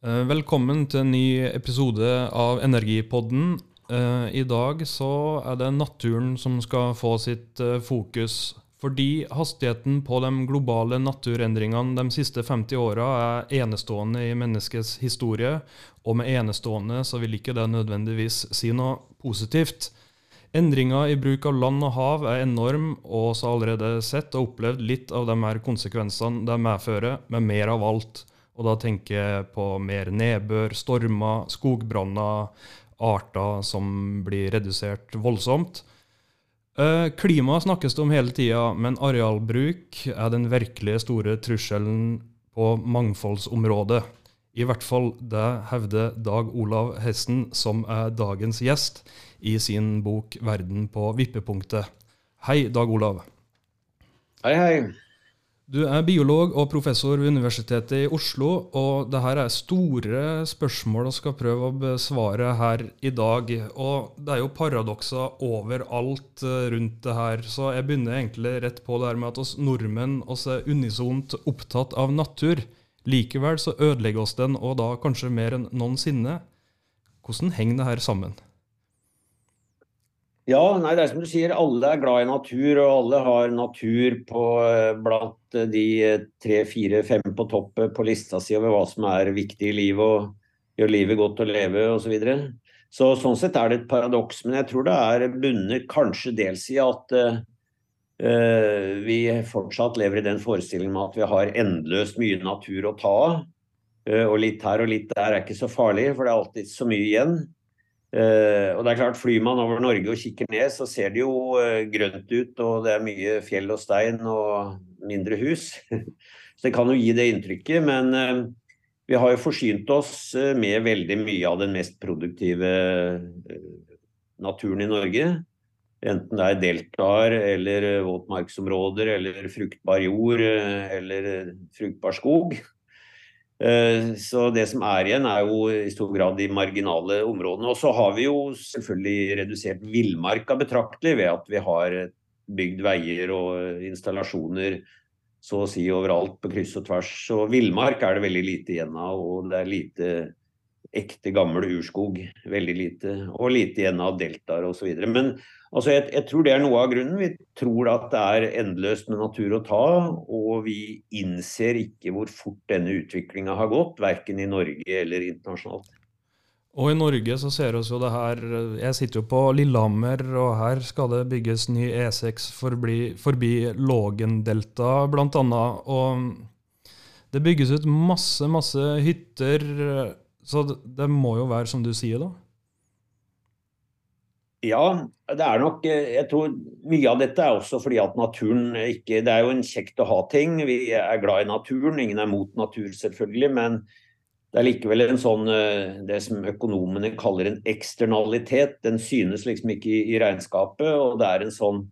Eh, Velkommen til en ny episode av Energipodden. Eh, I dag så er det naturen som skal få sitt eh, fokus. Fordi hastigheten på de globale naturendringene de siste 50 åra er enestående i menneskets historie. Og med enestående så vil ikke det nødvendigvis si noe positivt. Endringa i bruk av land og hav er enorm, og vi har allerede sett og opplevd litt av de her konsekvensene det medfører, med mer av alt. Og da tenker jeg på mer nedbør, stormer, skogbranner, arter som blir redusert voldsomt. Eh, Klima snakkes det om hele tida, men arealbruk er den virkelig store trusselen på mangfoldsområdet. I hvert fall det hevder Dag Olav Hessen, som er dagens gjest, i sin bok 'Verden på vippepunktet'. Hei, Dag Olav. Hei, hei. Du er biolog og professor ved Universitetet i Oslo, og det her er store spørsmål vi skal prøve å besvare her i dag. Og det er jo paradokser overalt eh, rundt det her, så jeg begynner egentlig rett på det her med at oss nordmenn oss er unisont opptatt av natur. Likevel så ødelegger oss den, og da kanskje mer enn noensinne. Hvordan henger det her sammen? Ja, nei, det er som du sier, alle er glad i natur, og alle har natur på, eh, blant de eh, tre, fire, fem på topp eh, på lista si over hva som er viktig i livet og gjør livet godt å leve osv. Så videre. så sånn sett er det et paradoks, men jeg tror det er bunnet kanskje dels i at uh, vi fortsatt lever i den forestillingen med at vi har endeløst mye natur å ta av. Uh, og litt her og litt der er ikke så farlig, for det er alltid så mye igjen. Uh, og det er klart Flyr man over Norge og kikker ned, så ser det jo uh, grønt ut. Og det er mye fjell og stein og mindre hus. så det kan jo gi det inntrykket. Men uh, vi har jo forsynt oss med veldig mye av den mest produktive naturen i Norge. Enten det er deltaer eller våtmarksområder eller fruktbar jord eller fruktbar skog. Så det som er igjen, er jo i stor grad de marginale områdene. Og så har vi jo selvfølgelig redusert villmarka betraktelig ved at vi har bygd veier og installasjoner så å si overalt på kryss og tvers. Så villmark er det veldig lite igjen av, og det er lite ekte gammel urskog. Veldig lite. Og lite igjen av deltaer osv. Men altså, jeg, jeg, tror det er noe av grunnen. Vi tror at det er endeløst med natur å ta, og vi innser ikke hvor fort denne utviklinga har gått, verken i Norge eller internasjonalt. Og i Norge så ser vi jo det her Jeg sitter jo på Lillehammer, og her skal det bygges ny E6 forbi, forbi Lågendeltaet bl.a. Og det bygges ut masse, masse hytter. Så det må jo være som du sier, da? Ja, det er nok Jeg tror mye av dette er også fordi at naturen ikke Det er jo en kjekt å ha ting. Vi er glad i naturen. Ingen er mot natur, selvfølgelig. Men det er likevel en sånn det som økonomene kaller en eksternalitet. Den synes liksom ikke i, regnskapet. Og det er en sånn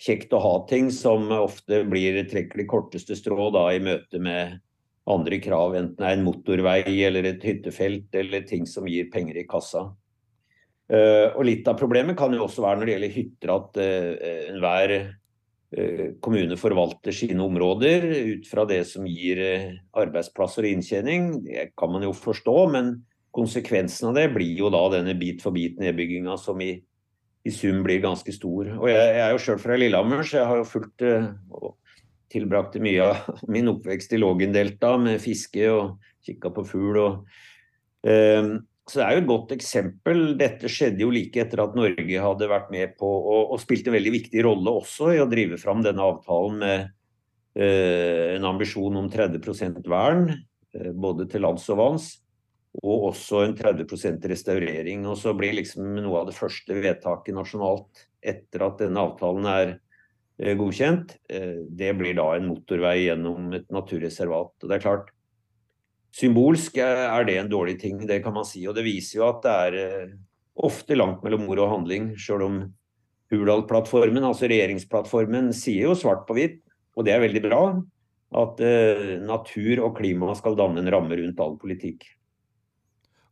kjekt å ha-ting som ofte blir trekker de korteste strå da i møte med andre krav, enten det er en motorvei eller et hyttefelt eller ting som gir penger i kassa. Uh, og Litt av problemet kan jo også være når det gjelder hytter, at uh, enhver uh, kommune forvalter sine områder ut fra det som gir arbeidsplasser og inntjening. Det kan man jo forstå, men konsekvensen av det blir jo da denne bit for bit nedbygginga som i, i, sum blir ganske stor. Og Jeg, jeg er jo sjøl fra Lillehammer, så jeg har jo fulgt og tilbrakte mye av min oppvekst i Lågendeltaet med fiske og kikka på fugl. og um, så det er jo et godt eksempel. Dette skjedde jo like etter at Norge hadde vært med på og, og spilt en veldig viktig rolle også i å drive fram denne avtalen med eh, en ambisjon om 30 vern, eh, både til lands og vanns, og også en 30% restaurering. Og så blir liksom noe av det første vedtaket nasjonalt etter at denne avtalen er eh, godkjent, eh, det blir da en motorvei gjennom et naturreservat. Og det er klart, Symbolsk er det en dårlig ting, det kan man si. Og det viser jo at det er eh, ofte langt mellom ord og handling, sjøl om Hurdal-plattformen, altså regjeringsplattformen, sier jo svart på hvitt, og det er veldig bra, At uh, natur og klima skal danne en ramme rundt all politikk.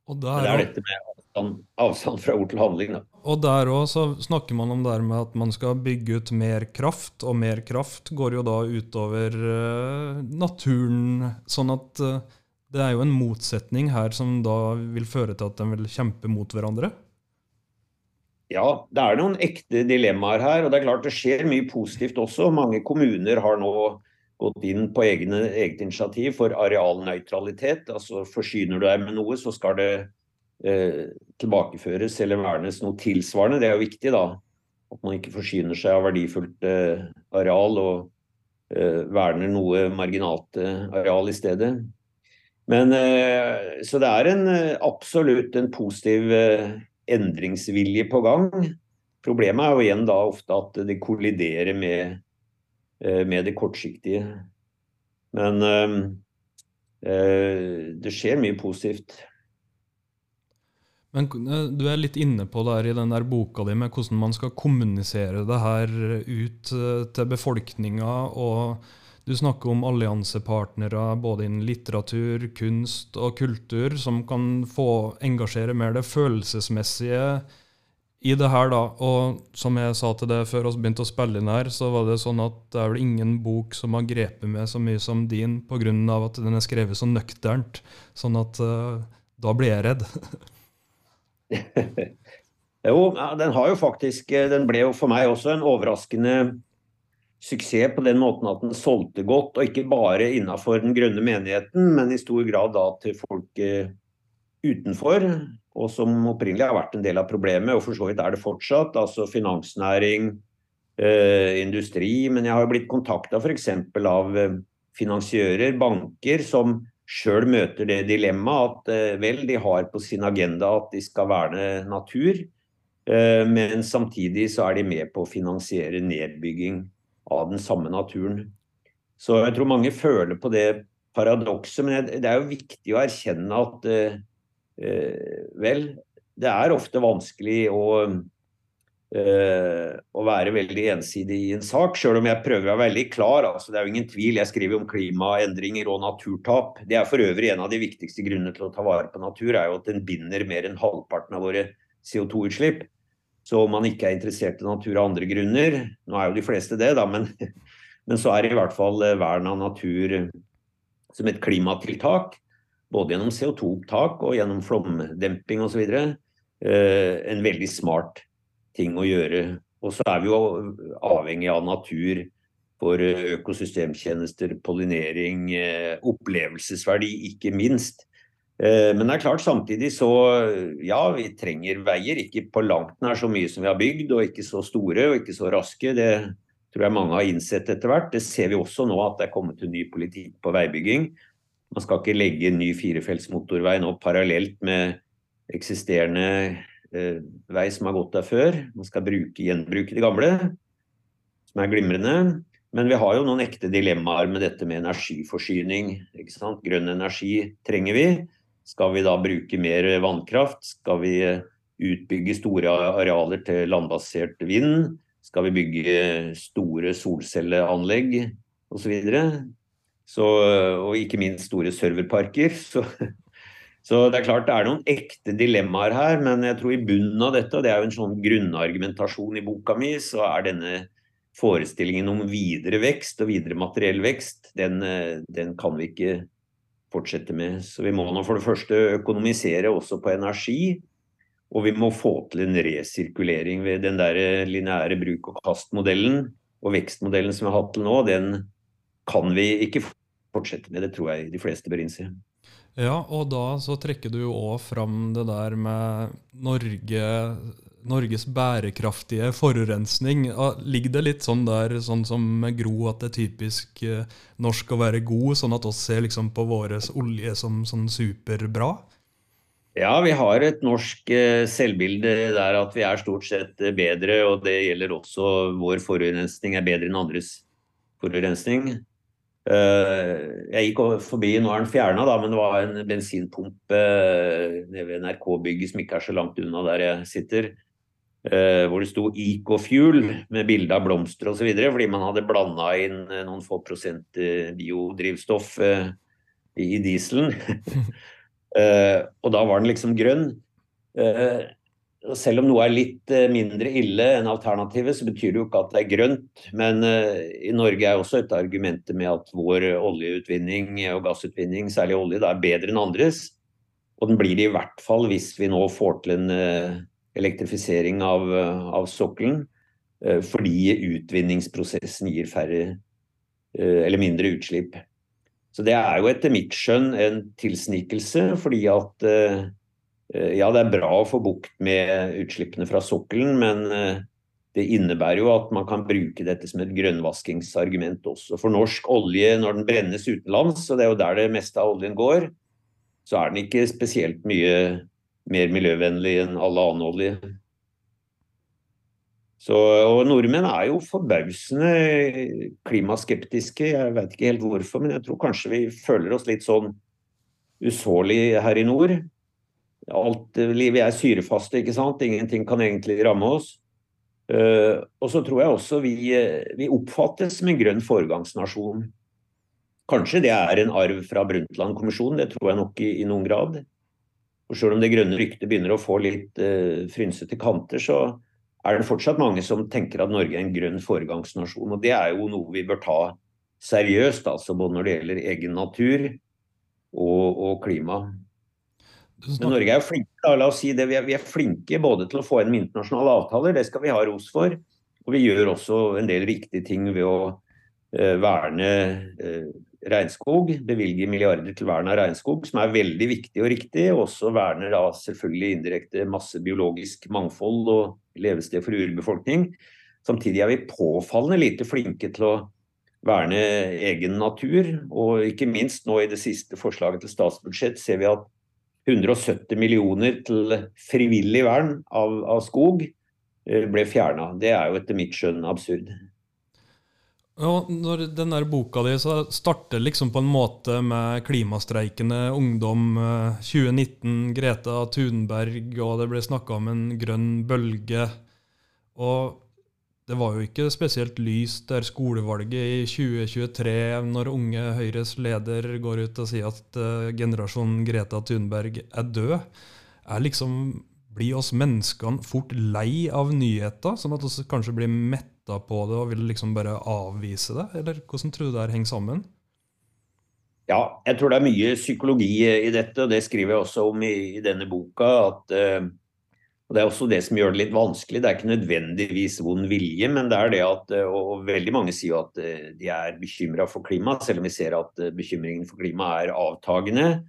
Og der, det er dette med avstand, avstand fra ord til handling. Da. Og der òg snakker man om det med at man skal bygge ut mer kraft, og mer kraft går jo da utover uh, naturen. Sånn at uh, det er jo en motsetning her som da vil føre til at de vil kjempe mot hverandre. Ja, det er noen ekte dilemmaer her. Og det er klart det skjer mye positivt også. Mange kommuner har nå gått inn på egne, eget initiativ for arealnøytralitet. Altså forsyner du deg med noe, så skal det eh, tilbakeføres eller vernes noe tilsvarende. Det er jo viktig, da. At man ikke forsyner seg av verdifullt eh, areal og eh, verner noe marginalt eh, areal i stedet. Men, eh, så det er en, eh, absolutt en positiv endringsvilje på gang. Problemet er jo igjen da ofte at det kolliderer med, med det kortsiktige. Men det skjer mye positivt. Men eh, du er litt inne på der i den der boka di med hvordan man skal kommunisere det her ut eh, til befolkninga. og Du snakker om alliansepartnere både innen litteratur, kunst og kultur, som kan få engasjere mer det følelsesmessige i det her. da, Og som jeg sa til deg før vi begynte å spille inn her, så var det sånn at det er vel ingen bok som har grepet meg så mye som din, pga. at den er skrevet så nøkternt. Sånn at uh, da blir jeg redd. jo, den har jo faktisk eh, Den ble jo for meg også en overraskende suksess på den måten at den solgte godt, og ikke bare innafor den grønne menigheten, men i stor grad da til folk utenfor, og som opprinnelig har vært en del av problemet, og for så vidt er det fortsatt. Altså finansnæring, eh, industri. Men jeg har blitt kontakta f.eks. av eh, finansiører, banker, som sjøl møter det dilemmaet at eh, vel, de har på sin agenda at de skal verne natur, eh, men samtidig så er de med på å finansiere nedbygging av den samme naturen. Så jeg tror mange føler på det paradokset, men det er jo viktig å erkjenne at eh, vel, det er ofte vanskelig å Uh, å være veldig ensidig i en sak, sjøl om jeg prøver å være veldig klar. Altså, det er jo ingen tvil. Jeg skriver om klimaendringer og naturtap. Det er for øvrig en av de viktigste grunnene til å ta vare på natur, er jo at den binder mer enn halvparten av våre CO2-utslipp. Så om man ikke er interessert i natur av andre grunner, nå er jo de fleste det, da, men, men så er i hvert fall eh, vern av natur som et klimatiltak, både gjennom CO2-opptak og gjennom flomdemping osv., eh, en veldig smart ting å gjøre. Og så er vi jo avhengig av natur for eh, økosystemtjenester, pollinering, opplevelsesverdi, ikke minst. Eh, men det er klart samtidig så ja, vi trenger veier. Ikke på langt nær så mye som vi har bygd, og ikke så store og ikke så raske. Det tror jeg mange har innsett etter hvert. Det ser vi også nå at det er kommet en ny politikk på veibygging. Man skal ikke legge ny firefelts motorvei nå parallelt med eksisterende eh, vei som har gått der før. Man skal bruke, gjenbruke det gamle, som er glimrende. Men vi har jo noen ekte dilemmaer med dette med energiforsyning. Grønn energi trenger vi. Skal vi da bruke mer vannkraft? Skal vi eh, utbygge store arealer til landbasert vind? Skal vi bygge store solcelleanlegg osv.? Så, og ikke minst store serverparker. Så så det er klart det er noen ekte dilemmaer her, men jeg tror i bunnen av dette, og det er jo en sånn grunnargumentasjon i boka mi, så er denne forestillingen om videre vekst og videre materiell vekst, den, den kan vi ikke fortsette med. Så vi må nå for det første økonomisere også på energi. Og vi må få til en resirkulering ved den der lineære bruk- og kastmodellen og vekstmodellen som vi har hatt til nå. Den kan vi ikke fortsette med, det tror jeg de fleste bør innse. Ja, og da så trekker du jo òg fram det der med Norge, Norges bærekraftige forurensning. Ligger det litt sånn der, sånn som Gro, at det er typisk eh, norsk å være god, sånn at oss ser liksom på vår olje som sånn superbra? Ja, vi har et norsk eh, selvbilde der at vi er stort sett eh, bedre, og det gjelder også vår forurensning er bedre enn andres forurensning. Jeg gikk forbi, nå er den fjerna, men det var en bensinpumpe nede ved NRK-bygget som ikke er så langt unna der jeg sitter. Uh, hvor det sto Ecofuel med bilde av blomster osv. Fordi man hadde blanda inn uh, noen få prosent uh, biodrivstoff i, dieselen. og da var den liksom grønn. selv om noe er litt mindre ille enn alternativet, så betyr det jo ikke at det er grønt. Men i Norge er også et argument med at vår oljeutvinning og gassutvinning, særlig olje, da er bedre enn andres. Og den blir det i hvert fall hvis vi nå får til en elektrifisering av, av sokkelen. Uh, fordi utvinningsprosessen gir færre eller mindre utslipp. Så det er jo etter mitt skjønn en tilsnikelse, fordi at ja, det er bra å få bukt med utslippene fra sokkelen, men det innebærer jo at man kan bruke dette som et grønnvaskingsargument også. For norsk olje når den brennes utenlands, og det er jo der det meste av oljen går, så er den ikke spesielt mye mer miljøvennlig enn alle annen olje. Så, og nordmenn er jo forbausende klimaskeptiske. Jeg vet ikke helt hvorfor, men jeg tror kanskje vi føler oss litt sånn usårlig her i nord. Alt livet er syrefaste, ikke sant. Ingenting kan egentlig ramme oss. Uh, og så tror jeg også vi, vi oppfattes som en grønn foregangsnasjon. Kanskje det er en arv fra Brundtland-kommisjonen, det tror jeg nok i, i, noen grad. Og Selv om det grønne ryktet begynner å få litt eh, frynsete kanter, så er det fortsatt mange som tenker at Norge er en grønn foregangsnasjon. Og det er jo noe vi bør ta seriøst, altså både når det gjelder egen natur og, og klima. Men Norge er jo flinke, da, la oss si det. Vi er, vi er, flinke både til å få inn internasjonale avtaler, det skal vi ha ros for. Og vi gjør også en del riktige ting ved å eh, verne uh, regnskog, bevilger milliarder til vern av regnskog, som er veldig viktig og riktig. Og også verner da selvfølgelig indirekte masse biologisk mangfold og levested for urbefolkning. Samtidig er vi påfallende lite flinke til å verne egen natur. Og ikke minst nå i det siste forslaget til statsbudsjett ser vi at 170 millioner til frivillig vern av, av skog eh, ble fjerna. Det er jo etter mitt skjønn absurd. Ja, når den der boka di så starter liksom på en måte med klimastreikende ungdom 2019, eh, Greta Thunberg, og det ble snakka om en grønn bølge. Og det var jo ikke spesielt lyst der skolevalget i 2023, når unge Høyres leder går ut og sier at uh, generasjonen Greta Thunberg er død. Er liksom Blir oss menneskene fort lei av nyheter, sånn at vi kanskje blir mett venta på det og vil liksom bare avvise det? Eller hvordan tror du det her henger sammen? Ja, jeg tror det er mye psykologi i dette, og det skriver jeg også om i, i denne boka. at uh, og Det er også det som gjør det litt vanskelig. Det er ikke nødvendigvis vond vilje, men det er det at uh, Og veldig mange sier at uh, de er bekymra for klima, selv om vi ser at bekymringen for klima er avtagende.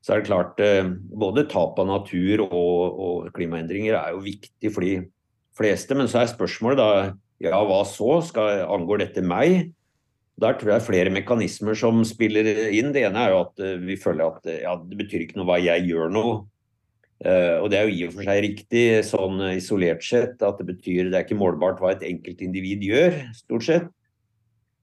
Så er det klart både tap av natur og, og klimaendringer er jo viktig for de fleste. Men så er spørsmålet da ja, hva så? Skal, angår dette meg? Der tror jeg flere mekanismer som spiller inn. Det ene er jo at uh, vi føler at uh, ja, det betyr ikke noe hva jeg gjør nå. Uh, og det er jo i og for seg riktig sånn isolert sett at det betyr det er ikke målbart hva et enkeltindivid gjør, stort sett.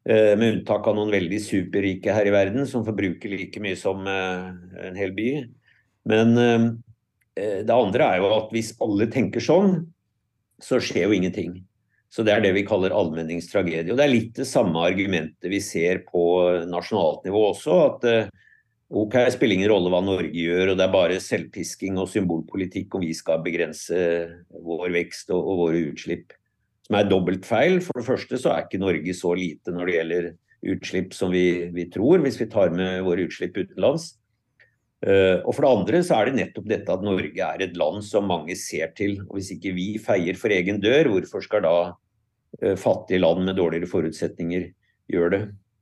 med unntak av noen veldig superrike her i verden som forbruker like mye som en hel by. Men det andre er jo at hvis alle tenker sånn, så skjer jo ingenting. Så Det er det vi kaller allmenningstragedie. Og Det er litt det samme argumentet vi ser på nasjonalt nivå også. at eh, OK, det spiller ingen rolle hva Norge gjør, og det er bare selvpisking og symbolpolitikk om vi skal begrense vår vekst og, og våre utslipp. Som er dobbelt feil. For det første så er ikke Norge så lite når det gjelder utslipp som vi, vi tror, hvis vi tar med våre utslipp utenlands. Uh, og for det andre så er det nettopp dette at Norge er et land som mange ser til. og Hvis ikke vi feier for egen dør, hvorfor skal da Eh, fattige land med dårligere forutsetninger gjør det.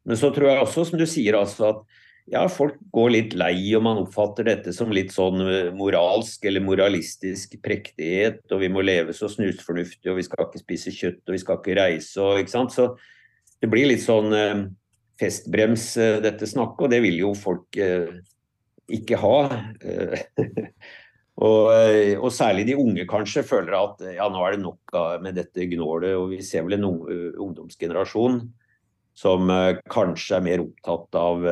Men så tror jeg også, som du sier, altså at ja, folk går litt lei, og man oppfatter dette som litt sånn eh, moralsk eller moralistisk prektighet, og vi må leve så snusfornuftig, og vi skal ikke spise kjøtt, og vi skal ikke reise, og ikke sant. Så det blir litt sånn eh, festbrems, eh, dette snakket, og det vil jo folk eh, ikke ha. Og, eh, og, særlig de unge kanskje føler at ja, nå er det nok med dette gnålet. Og vi ser vel en ungdomsgenerasjon som kanskje er mer opptatt av,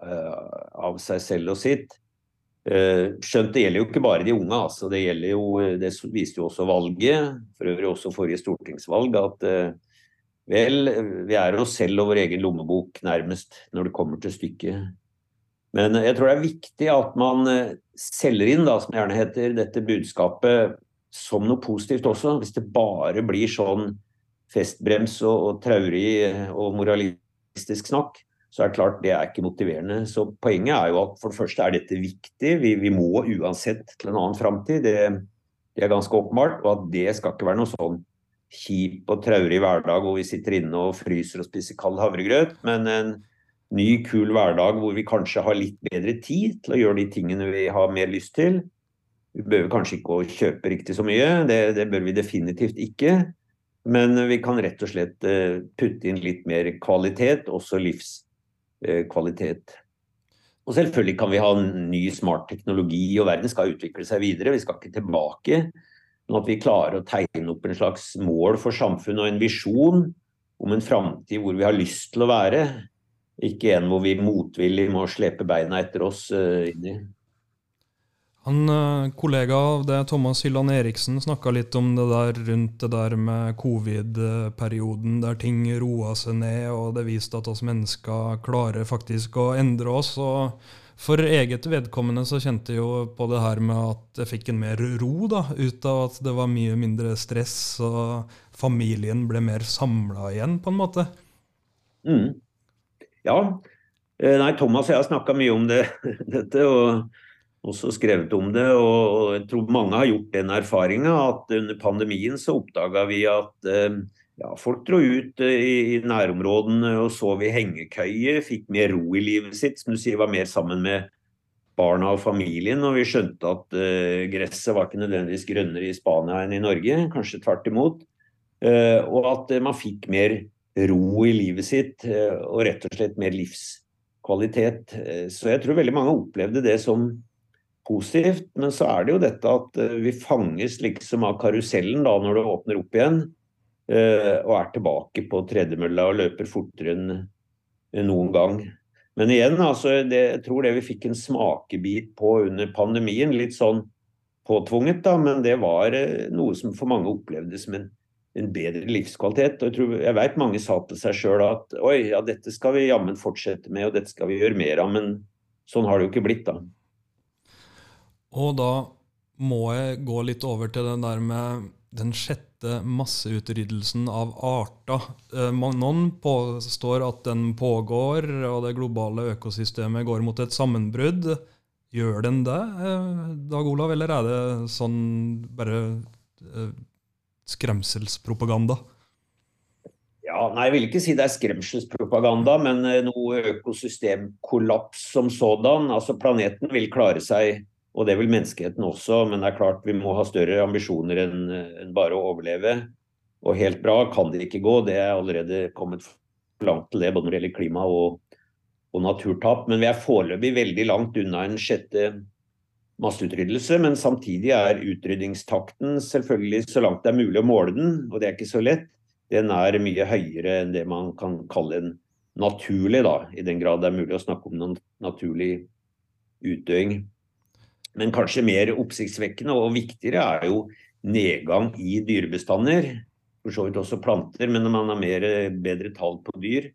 av seg selv og sitt. Eh, skjønt det gjelder jo ikke bare de unge. altså Det jo, det viste jo også valget, for øvrig også forrige stortingsvalg, at eh, vel, vi er oss selv og vår egen lommebok nærmest når det kommer til stykket. Men jeg tror det er viktig at man eh, selger inn, da, som det gjerne heter, dette budskapet som noe positivt også. Hvis det bare blir sånn festbrems og, og traurig og moralistisk snakk, så er det klart det er ikke motiverende. Så poenget er jo at for det første er dette viktig. Vi, vi må uansett til en annen framtid. Det, det, er ganske åpenbart. Og at det skal ikke være noe sånn kjip og traurig hverdag hvor vi sitter inne og fryser og spiser kald havregrøt, men en ny, kul hverdag hvor vi kanskje har litt bedre tid til å gjøre de tingene vi har mer lyst til. Vi behøver kanskje ikke å kjøpe riktig så mye, det, det bør vi definitivt ikke. Men vi kan rett og slett eh, putte inn litt mer kvalitet, også livs Eh. Og selvfølgelig kan vi ha ny smart teknologi, og verden skal utvikle seg videre. Vi skal ikke tilbake. Men at vi klarer å tegne opp en slags mål for samfunnet og en visjon om en framtid hvor vi har lyst til å være. Ikke en hvor vi motvillig må slepe beina etter oss uh, inn i. Han eh, kollega av det, Thomas Hylland Eriksen, snakka litt om det der rundt det der med covid-perioden, der ting roa seg ned, og det viste at oss mennesker klarer faktisk å endre oss. og For eget vedkommende så kjente jeg jo på det her med at jeg fikk en mer ro, da, ut av at det var mye mindre stress, og familien ble mer samla igjen, på en måte. Mm. Ja. Eh, nei, Thomas og jeg har snakka mye om det, dette. og også skrevet om det. Og jeg tror mange har gjort den erfaringa at under pandemien så oppdaga vi at eh, ja, folk dro ut eh, i, i nærområdene og sov i hengekøye, fikk mer ro i livet sitt, som du sier var mer sammen med barna og familien. Og vi skjønte at gresset var ikke nødvendigvis grønnere i Spania enn i Norge, kanskje tvert imot. Og at man fikk mer ro i livet sitt, og rett og slett mer livskvalitet. Så jeg tror veldig mange opplevde det som positivt. Men så er det jo dette at eh, vi fanges liksom av karusellen da når det åpner opp igjen. Eh, og er tilbake på tredemølla og løper fortere enn noen gang. Men igjen, altså, det, jeg tror det vi fikk en smakebit på under pandemien, litt sånn påtvunget, da, men det var eh, noe som for mange opplevdes som en, en bedre livskvalitet. Og jeg, tror, jeg vet mange sa til seg sjøl at oi, ja, dette skal vi jammen fortsette med, og dette skal vi gjøre mer av. Men sånn har det jo ikke blitt, da. Og da må jeg gå litt over til den der med den sjette masseutryddelsen av arter. Eh, noen påstår at den pågår, og det globale økosystemet går mot et sammenbrudd. Gjør den det, eh, Dag Olav, eller er det sånn bare eh, skremselspropaganda? Ja, nei, Jeg vil ikke si det er skremselspropaganda, men noe økosystemkollaps som sådan. Altså Planeten vil klare seg og det vil menneskeheten også, men det er klart vi må ha større ambisjoner enn en bare å overleve. Og helt bra kan det ikke gå, det er allerede kommet langt til det, både når det gjelder klima og, og naturtap. Men vi er foreløpig veldig langt unna en sjette masseutryddelse. Men samtidig er utryddingstakten selvfølgelig så langt det er mulig å måle den, og det er ikke så lett. Den er mye høyere enn det man kan kalle en naturlig, da, i den grad det er mulig å snakke om noen naturlig utdøing. Men kanskje mer oppsiktsvekkende og viktigere er jo nedgang i dyrebestander. For så vidt også planter, men man har mer, bedre tall på dyr.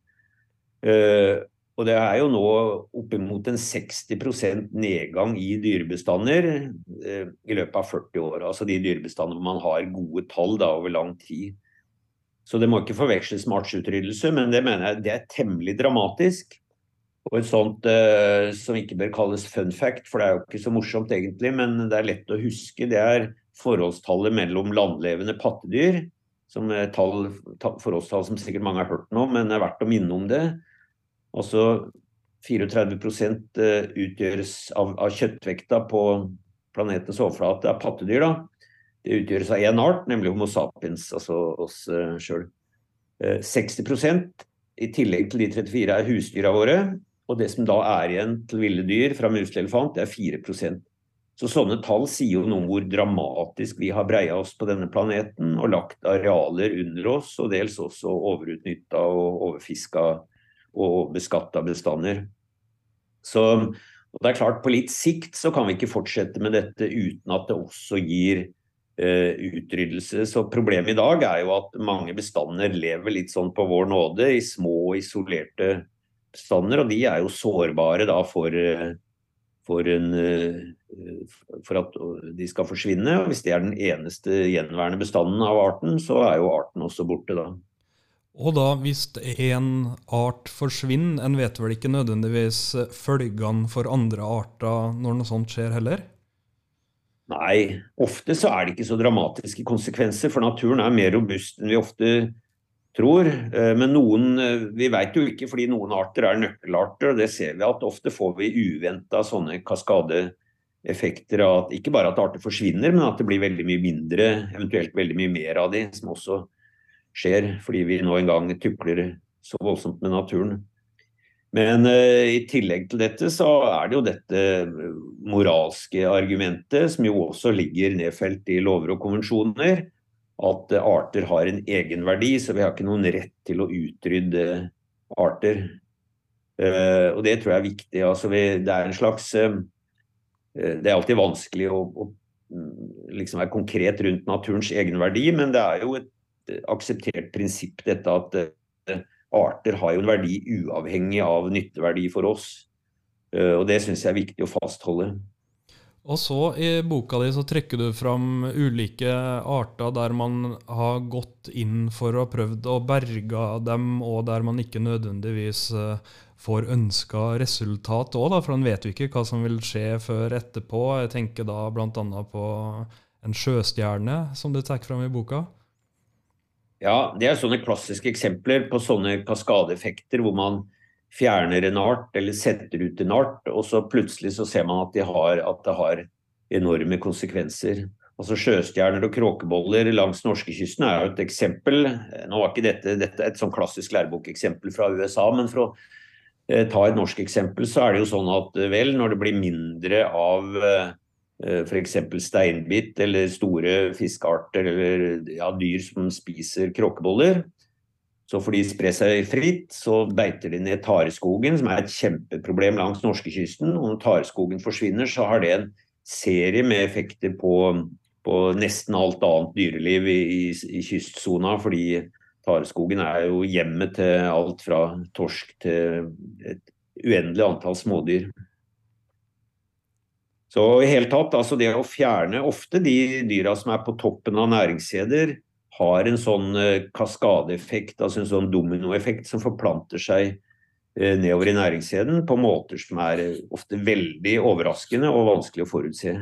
Uh, og det er jo nå oppimot en 60% nedgang i dyrebestander uh, i løpet av 40 år. Altså de dyrebestander hvor man har gode tall da, over lang tid. Så det må ikke forveksles med artsutryddelse, men det mener jeg det er temmelig dramatisk. Og et sånt eh, som ikke bør kalles fun fact, for det er jo ikke så morsomt egentlig, men det er lett å huske, det er forholdstallet mellom landlevende pattedyr. Som er tall, forholdstall som sikkert mange har hørt nå, men det er verdt å minne om det. Altså 34 eh, utgjøres av, av, kjøttvekta på planetens overflate av pattedyr. da. Det utgjøres av én art, nemlig Homo sapiens, altså oss uh, sjøl. Uh, 60% i tillegg til de 34 er husdyra våre. Og det som da er igjen til ville dyr fra mus til elefant, det er 4% Så sånne tall sier jo noe om hvor dramatisk vi har breia oss på denne planeten og lagt arealer under oss, og dels også overutnytta og overfiska og beskatta bestander. Så, det er klart, På litt sikt så kan vi ikke fortsette med dette uten at det også gir eh, utryddelse. Så Problemet i dag er jo at mange bestander lever litt sånn på vår nåde i små, isolerte bestander. Og de er jo sårbare da for, eh, for, en, eh, for at de skal forsvinne. Og hvis det er den eneste gjenværende bestanden av arten, så er jo arten også borte da. Og da, hvis en art forsvinner, en vet vel ikke nødvendigvis følgene for andre arter når noe sånt skjer heller? Nei, ofte så er det ikke så dramatiske konsekvenser, for naturen er mer robust enn vi ofte tror. Eh, men noen eh, Vi vet jo ikke, fordi noen arter er nøkkelarter, og det ser vi at ofte får vi uventa sånne kaskadeeffekter av at ikke bare at arter forsvinner, men at det blir veldig mye mindre, eventuelt veldig mye mer av de, som også skjer fordi vi nå en gang tukler så voldsomt med naturen. Men uh, i tillegg til dette så er det jo dette moralske argumentet, som jo også ligger nedfelt i lover og konvensjoner, at uh, arter har en egenverdi, så vi har ikke noen rett til å utrydde arter. Uh, og det tror jeg er viktig. Altså, vi, det er en slags Det er alltid vanskelig å, å mm, liksom være konkret rundt naturens egenverdi, men det er jo et akseptert prinsipp dette at uh, arter har jo en verdi uavhengig av nytteverdi for oss. Uh, og Det syns jeg er viktig å fastholde. Og så I boka di så trekker du fram ulike arter der man har gått inn for å ha prøvd å berge dem, og der man ikke nødvendigvis uh, får ønska resultat òg, for man vet jo ikke hva som vil skje før etterpå. Jeg tenker da bl.a. på en sjøstjerne, som du trekker fram i boka. Ja, det er sånne klassiske eksempler på sånne kaskadeeffekter hvor man fjerner en art eller setter ut en art, og så plutselig så ser man at, de har, at det har enorme konsekvenser. Altså Sjøstjerner og kråkeboller langs norskekysten er jo et eksempel. Nå var ikke dette, dette et sånn klassisk lærebokeksempel fra USA, men for å eh, ta et norsk eksempel, så er det jo sånn at eh, vel, når det blir mindre av eh, f.eks. steinbitt eller store fiskearter eller ja, dyr som spiser kråkeboller. Så får de spre seg fritt, så beiter de ned tareskogen, som er et kjempeproblem langs norskekysten. Når tareskogen forsvinner, så har det en serie med effekter på, på nesten alt annet dyreliv i, i, i kystsona. Fordi tareskogen er jo hjemmet til alt fra torsk til et uendelig antall smådyr. Så i hele tatt, altså det å fjerne ofte de dyra som er på toppen av næringskjeder, har en sånn eh, kaskadeeffekt, altså en sånn dominoeffekt som forplanter seg eh, nedover i næringskjeden på måter som er eh, ofte veldig overraskende og vanskelig å forutse.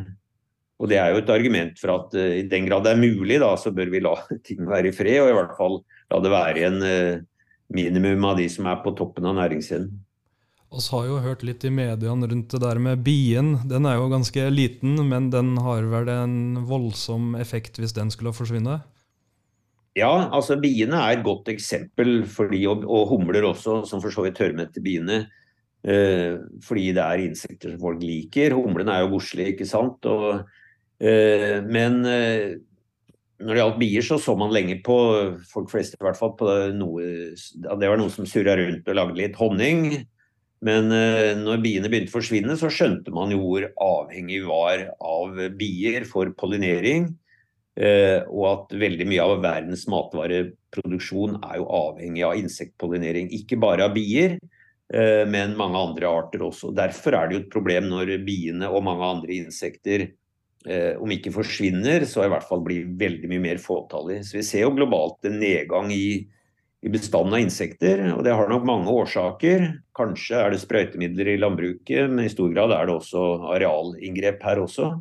Og Det er jo et argument for at i den grad det er mulig, da, så bør vi la ting være i fred, og i hvert fall la det være en minimum av de som er på toppen av næringskjeden. Vi har jo hørt litt i mediene rundt det der med bien. Den er jo ganske liten, men den har vel en voldsom effekt hvis den skulle forsvinne? Ja, altså biene er et godt eksempel, fordi, og, og humler også, som for så vidt hører med til biene. Eh, fordi det er insekter som folk liker. Humlene er jo godslige, ikke sant. Og, eh, men eh, når det gjaldt bier, så så man lenge på, folk flest i hvert fall, på noe Det var noe som surra rundt og lagde litt honning. Men eh, når biene begynte å forsvinne, så skjønte man jo hvor avhengig vi var av bier for pollinering. Eh, og at veldig mye av verdens matvareproduksjon er jo avhengig av insektpollinering. Ikke bare av bier, eh, men mange andre arter også. Derfor er det jo et problem når biene og mange andre insekter om ikke forsvinner, så i hvert fall blir veldig mye mer fåtallig. Så vi ser jo globalt en nedgang i i bestanden av insekter. og Det har nok mange årsaker. Kanskje er det sprøytemidler i landbruket, men i stor grad er det også arealinngrep her også.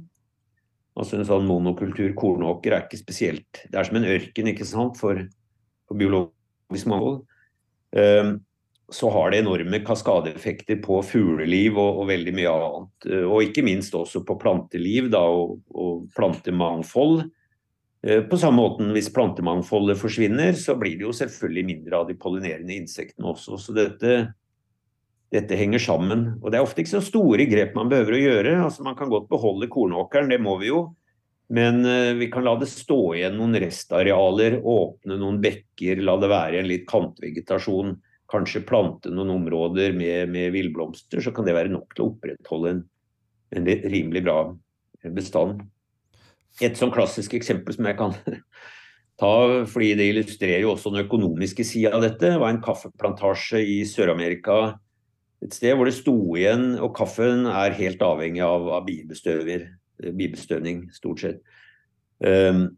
Altså En sånn monokultur kornåker er ikke spesielt Det er som en ørken ikke sant, for, for biologisk mangfold. Um, så har det enorme kaskadeeffekter på fugleliv og, og, veldig mye annet. Og ikke minst også på planteliv da, og, og plantemangfold. Eh, på samme måte hvis plantemangfoldet forsvinner, så blir det jo selvfølgelig mindre av de pollinerende insektene også. Så dette, dette, henger sammen. Og det er ofte ikke så store grep man behøver å gjøre. Altså Man kan godt beholde kornåkeren, det må vi jo. Men uh, vi kan la det stå igjen noen restarealer, åpne noen bekker, la det være en litt kantvegetasjon. kanskje plante noen områder med, med villblomster, så kan det være nok til å opprettholde en, en rimelig bra bestand. Et sånn klassisk eksempel som jeg kan ta, fordi det illustrerer jo også den økonomiske sida av dette, var en kaffeplantasje i Sør-Amerika et sted hvor det sto igjen, og kaffen er helt avhengig av, av bibestøvning, stort sett. Um,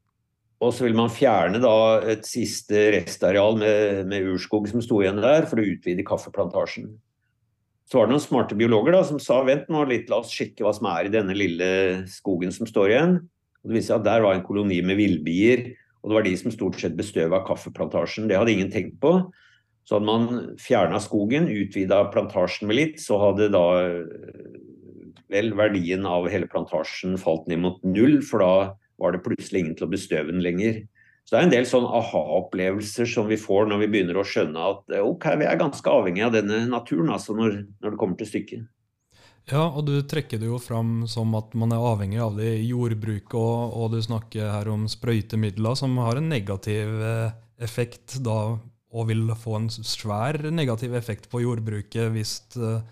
og så vil man fjerne da et siste restareal med, med, urskog som sto igjen der, for å utvide kaffeplantasjen. Så var det noen smarte biologer da, som sa vent nå litt, la oss sjekke hva som er i denne lille skogen som står igjen. Og det viste seg at Der var en koloni med villbier, og det var de som stort sett bestøva kaffeplantasjen. Det hadde ingen tenkt på. Så hadde man fjerna skogen, utvida plantasjen med litt, så hadde da vel verdien av hele plantasjen falt ned mot null, for da var det plutselig ingen til å bestøve den lenger. Så det er en del sånn aha-opplevelser som vi får når vi begynner å skjønne at eh, ok, vi er ganske avhengig av denne naturen altså når, når det kommer til stykket. Ja, og du trekker det jo fram som at man er avhengig av det i jordbruket, og, og du snakker her om sprøytemidler som har en negativ eh, effekt da, og vil få en svær negativ effekt på jordbruket hvis eh,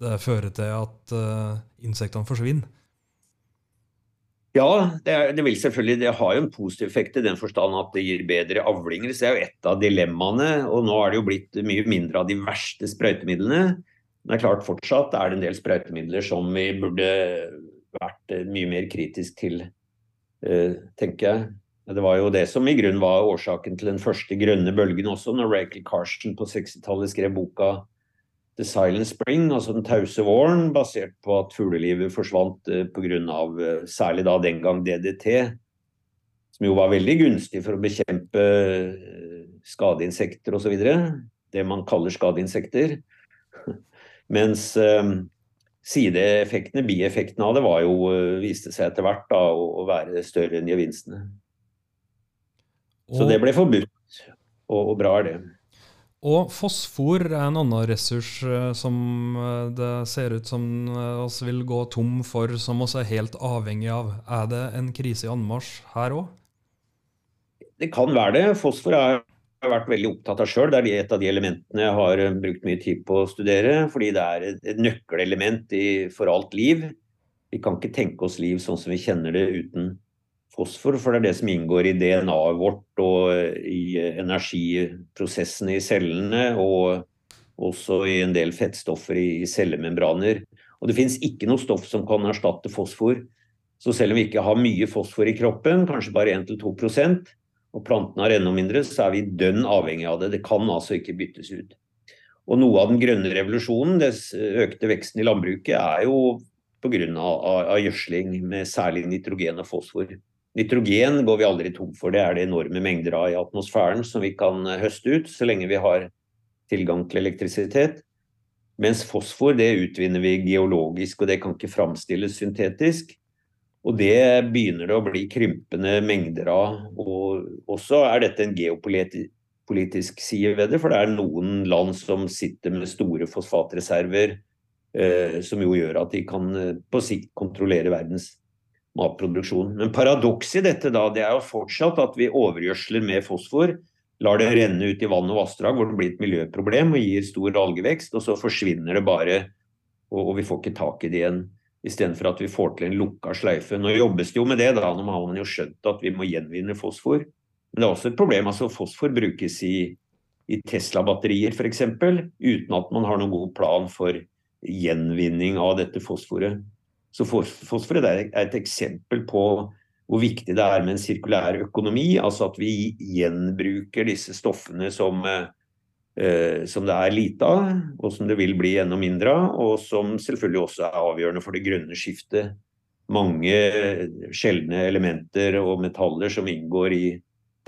det fører til at insektene forsvinner. Ja, det, er, det, vil selvfølgelig, det har jo en positiv effekt i den forstand at det gir bedre avlinger. Så det er jo et av dilemmaene. Og nå er det jo blitt mye mindre av de verste sprøytemidlene. Men det er klart fortsatt er det en del sprøytemidler som vi burde vært eh, mye mer kritisk til, uh, tenker jeg. Det var jo det som i grunnen var årsaken til den første grønne bølgen også, når Rachel Carson på 60-tallet skrev boka The Silent Spring, altså den tause våren, basert på at fuglelivet forsvant eh, pga. Eh, særlig da den gang DDT, som jo var veldig gunstig for å bekjempe eh, skadeinsekter osv. Det man kaller skadeinsekter. Mens eh, sideeffektene, bieffektene av det, var jo, eh, viste seg etter hvert da, å, være større enn gevinstene. Så det ble forbudt, og, og bra er det. Og fosfor er en annen ressurs eh, som det ser ut som oss vil gå tom for, som oss er helt avhengig av. Er det en krise i anmarsj her òg? Det kan være det. Fosfor har vært veldig opptatt av sjøl. Det er et av de elementene jeg har brukt mye tid på å studere. Fordi det er et nøkkelelement for alt liv. Vi kan ikke tenke oss liv sånn som vi kjenner det uten fosfor, for det er det som inngår i DNA-et vårt og i energiprosessene i cellene, og også i en del fettstoffer i cellemembraner. Og det finnes ikke noe stoff som kan erstatte fosfor. Så selv om vi ikke har mye fosfor i kroppen, kanskje bare 1-2 og plantene har enda mindre, så er vi dønn avhengig av det. Det kan altså ikke byttes ut. Og noe av den grønne revolusjonen, den økte veksten i landbruket, er jo pga. Gjødsling med særlig nitrogen og fosfor. Nitrogen går vi aldri tom for, det er det enorme mengder av i atmosfæren som vi kan eh, høste ut så lenge vi har tilgang til elektrisitet. Mens fosfor det utvinner vi geologisk, og det kan ikke framstilles syntetisk. Og det begynner det å bli krympende mengder av. Og også er dette en geopolitisk side ved det, for det er noen land som sitter med store fosfatreserver, eh, som jo gjør at de kan eh, på sikt kontrollere verdens matproduksjon. Men paradokset i dette da, det er jo fortsatt at vi overgjødsler med fosfor. Lar det renne ut i vann og vassdrag hvor det blir et miljøproblem og gir stor algevekst. Og så forsvinner det bare, og, og vi får ikke tak i det igjen. Istedenfor at vi får til en lukka sløyfe. Nå jobbes det jo med det, da, nå har man jo skjønt at vi må gjenvinne fosfor. Men det er også et problem. altså Fosfor brukes i, i Tesla-batterier f.eks. uten at man har noen god plan for gjenvinning av dette fosforet. Så fosforet er et eksempel på hvor viktig det er med en sirkulær økonomi. Altså at vi gjenbruker disse stoffene som, eh, som det er lite av, og som det vil bli enda mindre av. Og som selvfølgelig også er avgjørende for det grønne skiftet. Mange sjeldne elementer og metaller som inngår i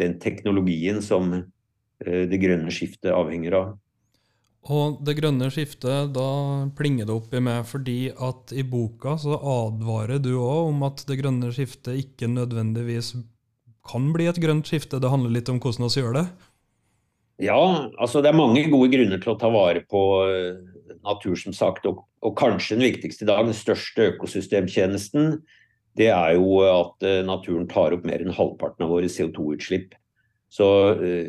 den teknologien som eh, det grønne skiftet avhenger av. Og det grønne skiftet, da plinger det opp i meg fordi at i boka så advarer du òg om at det grønne skiftet ikke nødvendigvis kan bli et grønt skifte. Det handler litt om hvordan vi gjør det? Ja, altså det er mange gode grunner til å ta vare på eh, natur, som sagt. Og, og kanskje den viktigste i dag, den største økosystemtjenesten, det er jo at eh, naturen tar opp mer enn halvparten av våre CO2-utslipp. Så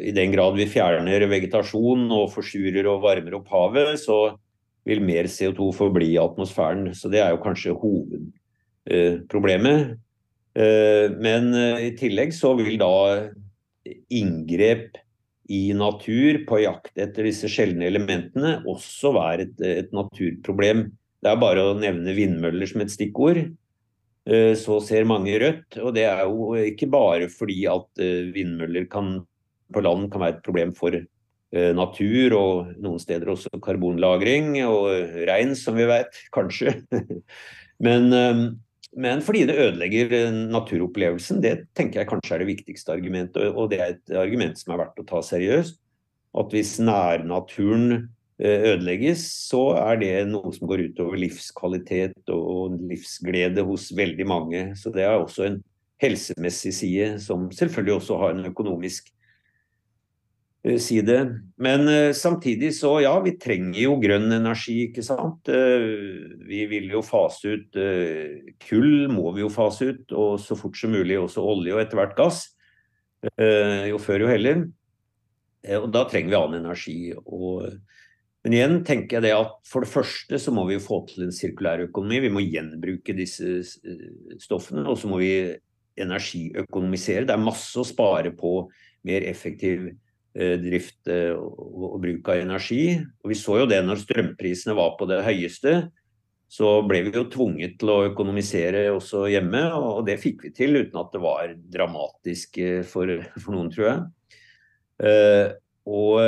i den grad vi fjerner vegetasjon og forsurer og varmer opp havet, så vil mer CO2 forbli i atmosfæren. Så det er jo kanskje hovedproblemet. Men i tillegg så vil da inngrep i natur på jakt etter disse sjeldne elementene også være et, et, naturproblem. Det er bare å nevne vindmøller som et stikkord. Eh, så ser mange rødt. Og det er jo ikke bare fordi at eh, vindmøller kan, på land kan være et problem for eh, natur, og noen steder også karbonlagring og regn, som vi vet, kanskje. Men men fordi det ødelegger eh, naturopplevelsen. Det tenker jeg kanskje er det viktigste argumentet, og det er et argument som er verdt å ta seriøst. At hvis nærnaturen eh, ødelegges, så er det noe som går utover livskvalitet og livsglede hos veldig mange. Så det er også en helsemessig side som selvfølgelig også har en økonomisk si det. Men uh, samtidig så ja, vi trenger jo grønn energi, ikke sant. Uh, vi vil jo fase ut kull, må vi jo fase ut. Og så fort som mulig også olje og etter hvert gass. jo før jo heller. og da trenger vi annen energi. Og, men igjen tenker jeg det at for det første så må vi få til en sirkulær økonomi. Vi må gjenbruke disse stoffene. Og så må vi energiøkonomisere. Det er masse å spare på mer effektiv Eh, drift eh, og bruk av energi. Og Vi så jo det når strømprisene var på det høyeste. Så ble vi jo tvunget til å økonomisere også hjemme, og det fikk vi til uten at det var dramatisk eh, for, for noen, tror jeg. Og,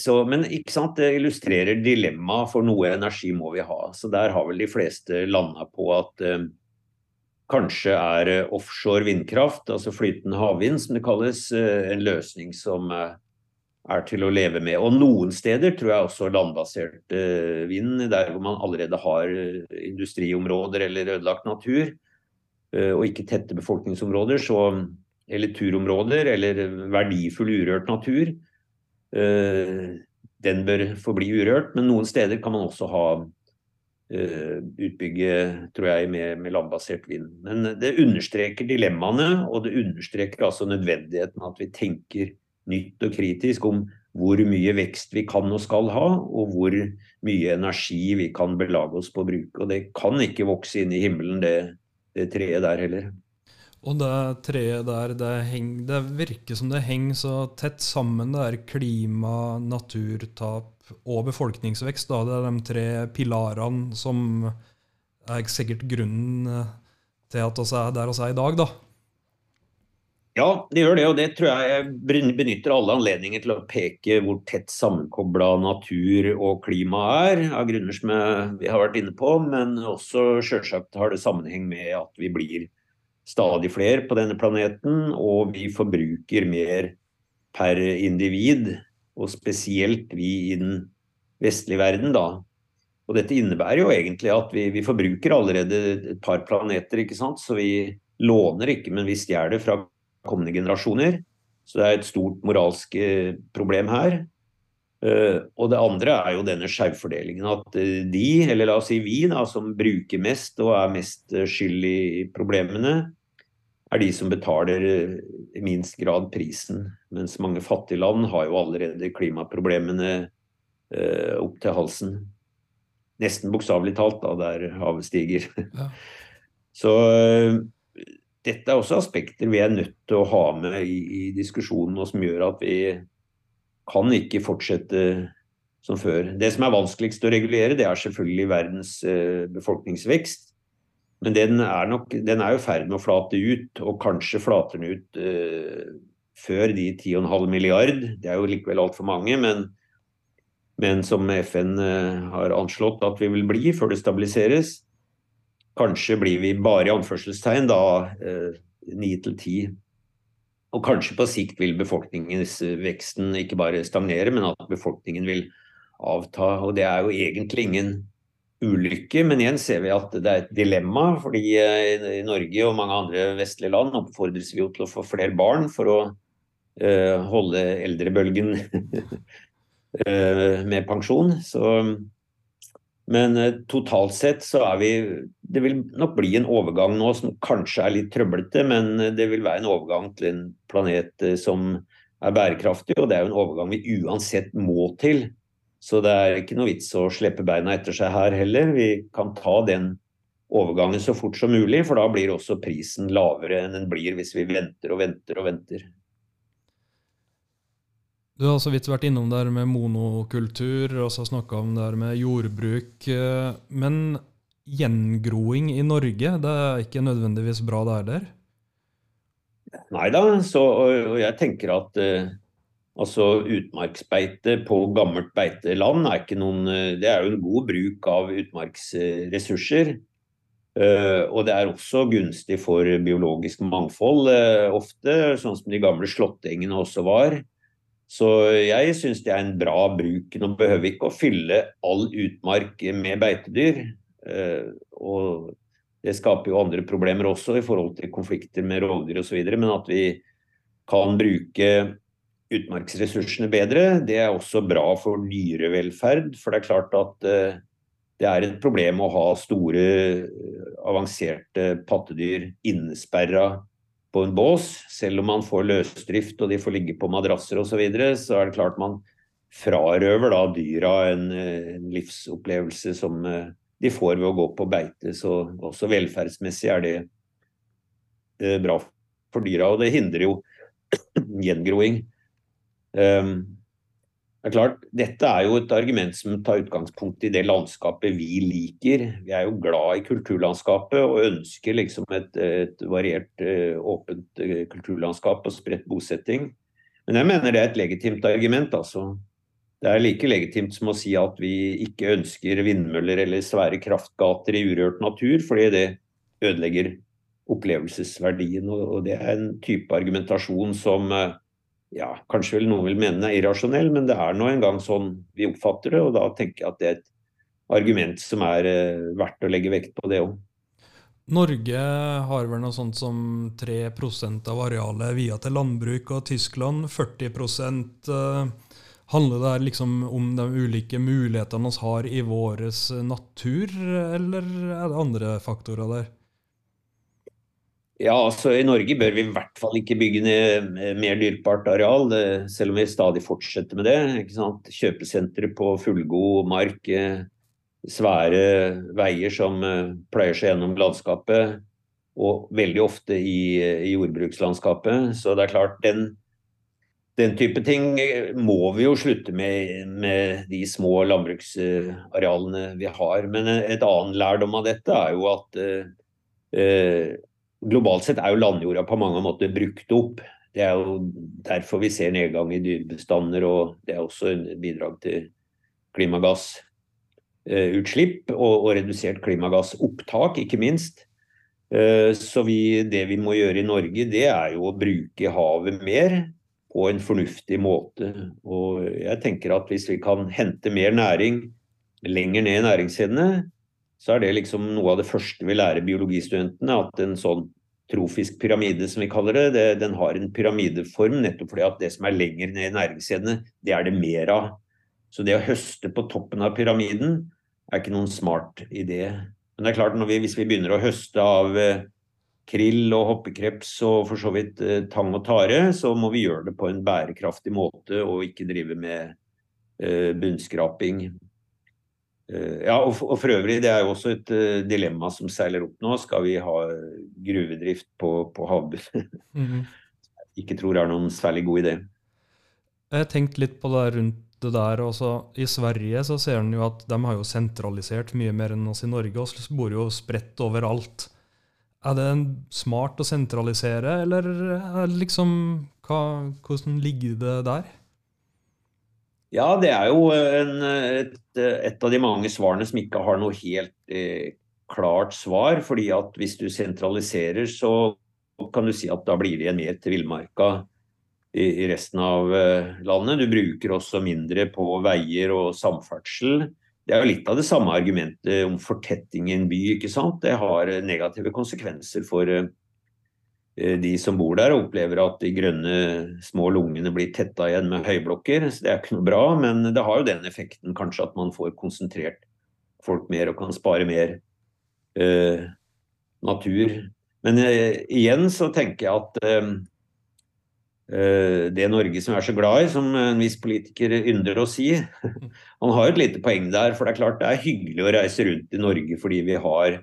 så, men ikke sant, det illustrerer dilemmaet for noe energi må vi ha. Så der har vel de fleste landa på at Kanskje er eh, offshore vindkraft, altså flytende havvind som det kalles, eh, en løsning som eh, er til å leve med. Og noen steder tror jeg også landbasert vind, der hvor man allerede har industriområder eller ødelagt natur, og ikke tette befolkningsområder, så, eller turområder eller verdifull urørt natur. Den bør forbli urørt, men noen steder kan man også ha utbygge tror jeg, med, med, landbasert vind. Men det understreker dilemmaene, og det understreker altså nødvendigheten at vi tenker nytt og kritisk om hvor mye vekst vi kan og skal ha, og hvor mye energi vi kan belage oss på å bruke. Og det kan ikke vokse inn i himmelen, det, det treet der heller. Og det treet der, det, henger, det virker som det henger så tett sammen, det er klima, naturtap og befolkningsvekst. Da. Det er de tre pilarene som er sikkert grunnen eh, til at vi er der vi er i dag. da. Ja, det gjør det, og det tror jeg benytter alle anledninger til å peke hvor tett sammenkobla natur og klima er, av grunner som vi har vært inne på. Men også selvsagt har det sammenheng med at vi blir stadig flere på denne planeten, og vi forbruker mer per individ og spesielt vi i den vestlige verden, da. Og dette innebærer jo egentlig at vi, vi forbruker allerede et par planeter, ikke sant. Så vi låner ikke, men vi stjeler fra kommende generasjoner. Så det er et stort moralsk eh, problem her. Uh, og det andre er jo denne skjevfordelingen. At uh, de, eller la oss si vi, da, som bruker mest og er mest skyld i problemene, er de som betaler i minst grad prisen. Mens mange fattige land har jo allerede klimaproblemene eh, opp til halsen. Nesten bokstavelig talt, da, der havet stiger. Ja. Så eh, dette er også aspekter vi er nødt til å ha med i, i diskusjonen, og som gjør at vi kan ikke fortsette som før. Det som er vanskeligst å regulere, det er selvfølgelig verdens eh, befolkningsvekst. Men den er, nok, den er jo i ferd med å flate ut, og kanskje flater den ut eh, før de 10,5 milliard. Det er jo likevel altfor mange, men, men, som FN eh, har anslått at vi vil bli før det stabiliseres. Kanskje blir vi bare i anførselstegn da ni til 9-10. Og kanskje på sikt vil befolkningsveksten ikke bare stagnere, men at befolkningen vil avta. Og det er jo egentlig ingen ulykke, men igjen ser vi at det er et dilemma. fordi eh, i Norge og mange andre vestlige land oppfordres vi jo til å få flere barn for å uh, holde eldrebølgen uh, med pensjon. Så, Men eh, totalt sett så er vi Det vil nok bli en overgang nå som kanskje er litt trøblete, men eh, det vil være en overgang til en planet eh, som er bærekraftig. Og det er jo en overgang vi uansett må til. Så det er ikke noe vits å slippe beina etter seg her heller. Vi kan ta den overgangen så fort som mulig, for da blir også prisen lavere enn den blir hvis vi venter og venter og venter. Du har så vidt vært innom det her med monokultur, og så snakka om det her med jordbruk. Eh, men gjengroing i Norge, det er ikke nødvendigvis bra det er der? Nei da, og jeg tenker at uh, altså utmarksbeite på gammelt beiteland er ikke noen uh, Det er jo en god bruk av utmarksressurser. Uh, og det er også gunstig for biologisk mangfold ofte, sånn som de gamle slåttengene også var. Så jeg syns det er en bra bruk. Nå behøver vi ikke å fylle all utmark med beitedyr. Eh, og det skaper jo andre problemer også i forhold til konflikter med rovdyr osv. Men at vi kan bruke utmarksressursene bedre, det er også bra for dyrevelferd. For det er klart at eh, det er et problem å ha store, avanserte pattedyr innesperra på en bås. Selv om man får løsdrift og de får ligge på madrasser osv., så, videre, så er det klart man frarøver da dyra en, en livsopplevelse som eh, de får ved å gå på beite. Så også velferdsmessig er det eh, bra for dyra, og det hindrer jo gjengroing. Um, det er klart, Dette er jo et argument som tar utgangspunkt i det landskapet vi liker. Vi er jo glad i kulturlandskapet og ønsker liksom et, et variert, eh, åpent eh, kulturlandskap og spredt bosetting. Men jeg mener det er et legitimt argument. altså. Det er like legitimt som å si at vi ikke ønsker vindmøller eller svære kraftgater i urørt natur, fordi det ødelegger opplevelsesverdien. Og det er en type argumentasjon som eh, ja, kanskje vel noen vil mene er irrasjonell, men det er nå engang sånn vi oppfatter det. Og da tenker jeg at det er et argument som er uh, verdt å legge vekt på, det òg. Norge har vel noe sånt som 3% av arealet via til landbruk, og Tyskland 40 uh, Handler det liksom om de ulike mulighetene vi har i vår natur, eller er det andre faktorer der? Ja, altså I Norge bør vi i hvert fall ikke bygge ned mer dyrpart areal, selv om vi stadig fortsetter med det. ikke sant? Kjøpesentre på fullgod mark, eh, svære veier som pleier seg gjennom landskapet, og veldig ofte i, i jordbrukslandskapet. Så det er klart, den, den, type ting må vi jo slutte med med de små landbruksarealene vi har. Men et annet lærdom av dette er jo at eh, globalt sett er jo landjorda på mange måter brukt opp. Det er jo derfor vi ser nedgang i dyrebestander, og det er også en bidrag til klimagassutslipp og, og redusert klimagassopptak, ikke minst. Eh, så vi, det vi må gjøre i Norge, det er jo å bruke havet mer på en fornuftig måte. Og jeg tenker at hvis vi kan hente mer næring lenger ned i næringskjedene, så er det liksom noe av det første vi lærer biologistudentene. At en sånn trofisk pyramide, som vi kaller det, det den har en pyramideform nettopp fordi at det som er lenger ned i næringskjedene, det er det mer av. Så det å høste på toppen av pyramiden er ikke noen smart idé. Men det er klart, vi, hvis vi begynner å høste av eh, krill og hoppekreps og for så vidt eh, tang og tare, så må vi gjøre det på en bærekraftig måte og ikke drive med eh, bunnskraping. Eh, ja, og for, øvrig, det er jo også et uh, dilemma som seiler opp nå. Skal vi ha gruvedrift på, på havbunnen? mm -hmm. Ikke tror det er noen særlig god idé. Jeg har tenkt litt på det rundt det der. Også. I Sverige så ser en jo at de har jo sentralisert mye mer enn oss i Norge. Vi bor jo spredt overalt. Er det smart å sentralisere, eller er liksom hva, Hvordan ligger det der? Ja, det er jo en, et, et, av de mange svarene som ikke har noe helt eh, klart svar. fordi at hvis du sentraliserer, så kan du si at da blir det igjen mer til villmarka i, i, resten av eh, landet. Du bruker også mindre på veier og samferdsel. Det er jo litt av det samme argumentet om fortetting i en by. ikke sant? Det har negative konsekvenser for eh, Eh, de som bor der, opplever at de grønne små lungene blir tetta igjen med høyblokker. så Det er ikke noe bra, men det har jo den effekten kanskje at man får konsentrert folk mer og kan spare mer eh, natur. Men eh, igjen så tenker jeg at det Norge som er så glad i, som en viss politiker ynder å si, han har et lite poeng der. For det er klart det er hyggelig å reise rundt i Norge fordi vi har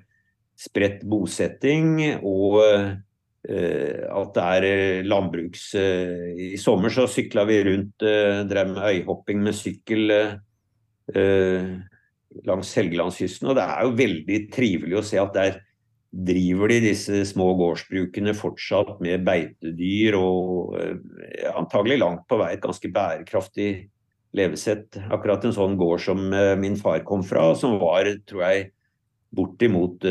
spredt bosetting og Eh, at det er eh, landbruks... Eh, I sommer så sykla vi rundt, drev med øyhopping med sykkel langs Helgelandskysten. Og det er jo veldig trivelig å se at der driver de disse små gårdsbrukene fortsatt med beitedyr og antagelig langt på vei et ganske bærekraftig levesett. Akkurat en sånn gård som min far kom fra, som var, tror jeg, bortimot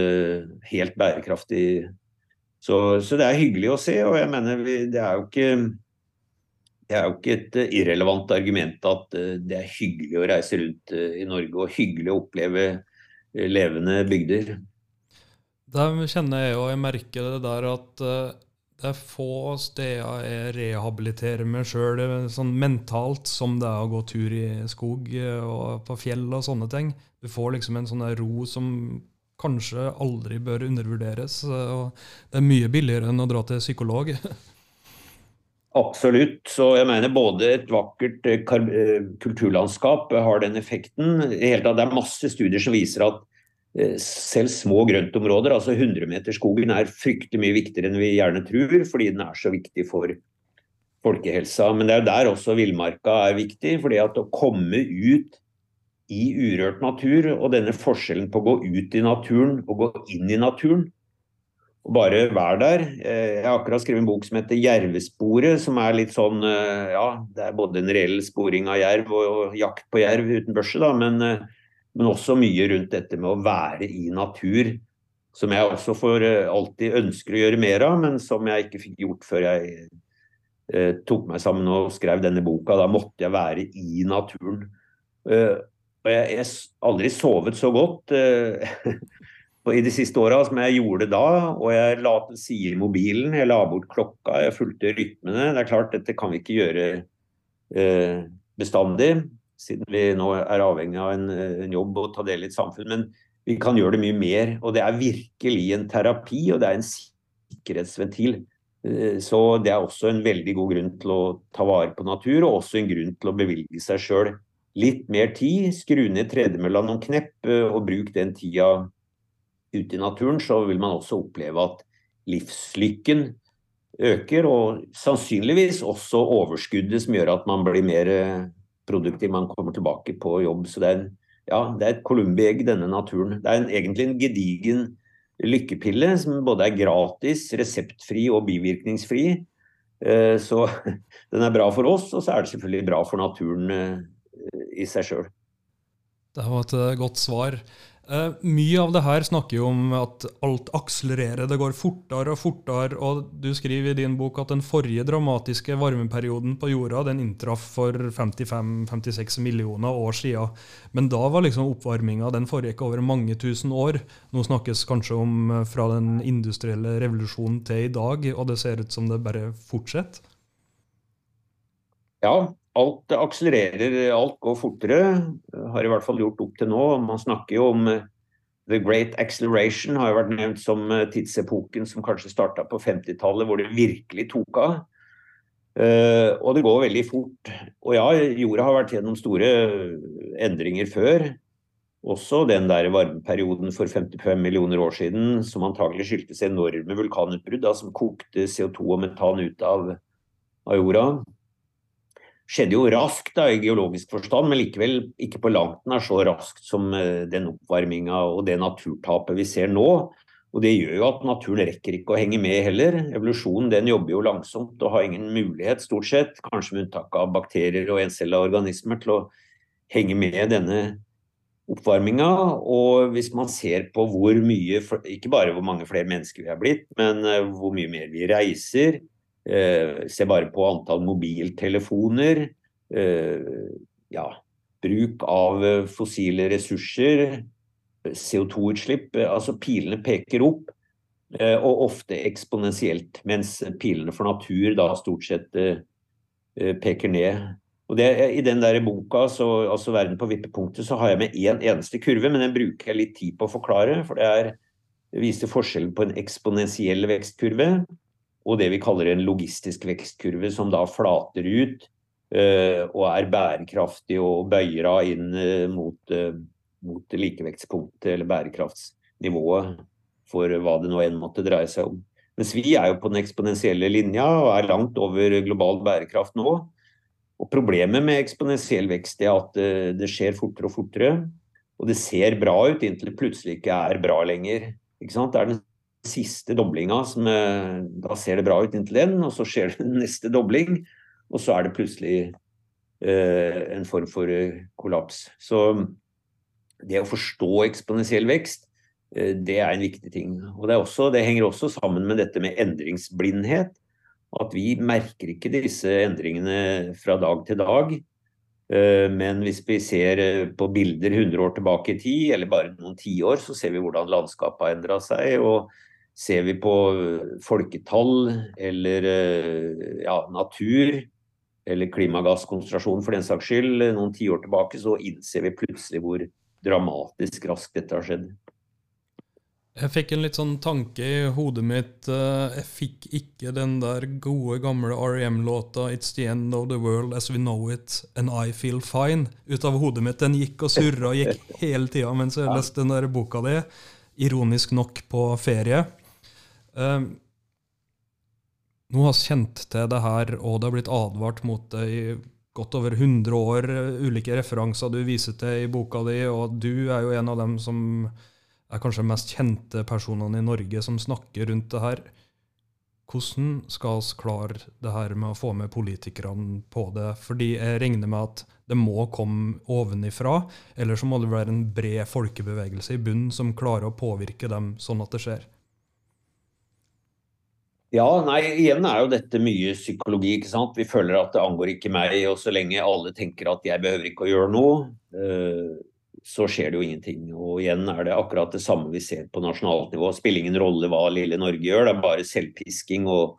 helt bærekraftig så, så, det er hyggelig å se, og jeg mener det er jo ikke det er jo ikke et eh, irrelevant argument at eh, det er hyggelig å reise rundt eh, i Norge og hyggelig å oppleve levende bygder. Der kjenner jeg og jeg merker det der at det er få steder jeg rehabiliterer meg sjøl sånn mentalt som det er å gå tur i skog og på fjell og sånne ting. Du får liksom en sånn ro som kanskje aldri bør undervurderes. og Det er mye billigere enn å dra til psykolog. Absolutt. Så jeg mener både et vakkert eh, eh, kulturlandskap har den effekten. Det er masse studier som viser at eh, selv små grøntområder, altså 100-meterskogen, er fryktelig mye viktigere enn vi gjerne tror, fordi den er så viktig for folkehelsa. Men det er der også villmarka er viktig. fordi at å komme ut i urørt natur, og denne forskjellen på å gå ut i naturen og gå inn i naturen. Og bare være der. Eh, jeg har akkurat skrevet en bok som heter 'Jervesporet', som er litt sånn eh, Ja, det er både en reell sporing av jerv og jakt på jerv uten børse, da, men, eh, men også mye rundt dette med å være i natur. Som jeg også for alltid ønsker å gjøre mer av, men som jeg ikke fikk gjort før jeg eh, tok meg sammen og skrev denne boka. Da måtte jeg være i naturen. Uh, og jeg har aldri sovet så godt uh, i de siste åra som jeg gjorde da. Og jeg la til side mobilen, jeg la bort klokka, jeg fulgte rytmene. Det er klart, dette kan vi ikke gjøre uh, bestandig, siden vi nå er avhengig av en, en jobb og ta del i et samfunn. Men vi kan gjøre det mye mer. Og det er virkelig en terapi, og det er en sikkerhetsventil. Uh, så det er også en veldig god grunn til å ta vare på natur, og også en grunn til å bevilge seg sjøl litt mer tid, skru ned tredemølla noen knepp eh, og bruk den tida ute i naturen, så vil man også oppleve at livslykken øker, og sannsynligvis også overskuddet som gjør at man blir mer eh, produktiv, man kommer tilbake på jobb. Så det er, en, ja, det er et columbi-egg, denne naturen. Det er en, egentlig en gedigen lykkepille som både er gratis, reseptfri og bivirkningsfri. Eh, så den er bra for oss, og så er det selvfølgelig bra for naturen i seg sjøl. Det var et eh, godt svar. Uh, mye av det her snakker jo om at alt akselererer, det går fortere og fortere. og Du skriver i din bok at den forrige dramatiske varmeperioden på jorda den inntraff for 55-56 millioner år siden. Men da var liksom oppvarminga den foregikk over mange tusen år. Nå snakkes kanskje om eh, fra den industrielle revolusjonen til i dag, og det ser ut som det bare fortsetter? Ja, alt akselererer, alt går fortere. Har i hvert fall gjort opp til nå. Man snakker jo om eh, The Great Acceleration har jo vært nevnt som eh, tidsepoken som kanskje starta på 50-tallet, hvor det virkelig tok av. Og det går veldig fort. Og ja, jorda har vært gjennom store endringer før. Også den der varmeperioden for 55 millioner år siden som antagelig skyldtes enorme vulkanutbrudd som kokte CO2 og metan ut av, av jorda skjedde jo raskt da, i geologisk forstand, men likevel ikke på langt nær så raskt som eh, den oppvarminga og det naturtapet vi ser nå. Og Det gjør jo at naturen rekker ikke å henge med heller. Evolusjonen den jobber jo langsomt og har ingen mulighet, stort sett, kanskje med unntak av bakterier og encella organismer, til å henge med denne oppvarminga. Og hvis man ser på hvor mye, ikke bare hvor mange flere mennesker vi er blitt, men eh, hvor mye mer vi reiser, se bare på antall mobiltelefoner. Eh, ja, bruk av eh, fossile ressurser. CO2-utslipp. Altså pilene peker opp, og ofte eksponentielt. Mens pilene for natur da stort sett peker ned. Og det, I den der boka, så, altså 'Verden på vippepunktet', så har jeg med én en eneste kurve, men den bruker jeg litt tid på å forklare. For det, er, viser forskjellen på en eksponentiell vekstkurve og det vi kaller en logistisk vekstkurve, som da flater ut uh, og er bærekraftig og bøyer av inn uh, mot, uh, mot likevektspunktet eller bærekraftsnivået for hva det nå enn måtte dreie seg om. Mens vi er jo på den eksponentielle linja og er langt over global bærekraft nå. Og Problemet med eksponentiell vekst er at eh, det skjer fortere og fortere. Og det ser bra ut inntil det plutselig ikke er bra lenger. Det er den siste doblinga som eh, Da ser det bra ut inntil den, og så skjer det neste dobling. Og så er det plutselig eh, en form for eh, kollaps. Så det å forstå eksponentiell vekst, eh, det er en viktig ting. Og det, også, det henger også sammen med dette med endringsblindhet at vi merker ikke disse endringene fra dag til dag. Eh, men hvis vi ser på bilder 100 år tilbake i tid, eller bare noen tiår, så ser vi hvordan landskapet har endra seg. Og ser vi på eh, folketall eller ja, natur, eller klimagasskonsentrasjon for den saks skyld, noen tiår tilbake, så innser vi plutselig hvor dramatisk raskt dette har skjedd. Jeg fikk en litt sånn tanke i hodet mitt. Eh, jeg fikk ikke den der gode, gamle REM-låta 'It's the end of the world as we know it and I feel fine' ut av hodet mitt. Den gikk og surra og gikk hele tida mens jeg leste den der boka di. Ironisk nok på ferie. Um, nå har vi kjent til det her, og det har blitt advart mot det i godt over 100 år. Ulike referanser du viser til i boka di, og du er jo en av dem som er kanskje de mest kjente personene i Norge som snakker rundt det her. Hvordan skal vi klare det her med å få med politikerne på det? Fordi jeg regner med at det må komme ovenifra, eller så må det være en bred folkebevegelse i bunnen som klarer å påvirke dem sånn at det skjer. Ja, nei, igjen er jo dette mye psykologi. ikke sant? Vi føler at det angår ikke meg, og så lenge alle tenker at jeg behøver ikke å gjøre noe, øh, så skjer det jo ingenting. Og igjen er det akkurat det samme vi ser på nasjonalt nivå. Spiller ingen rolle hva lille Norge gjør, det er bare selvpisking og,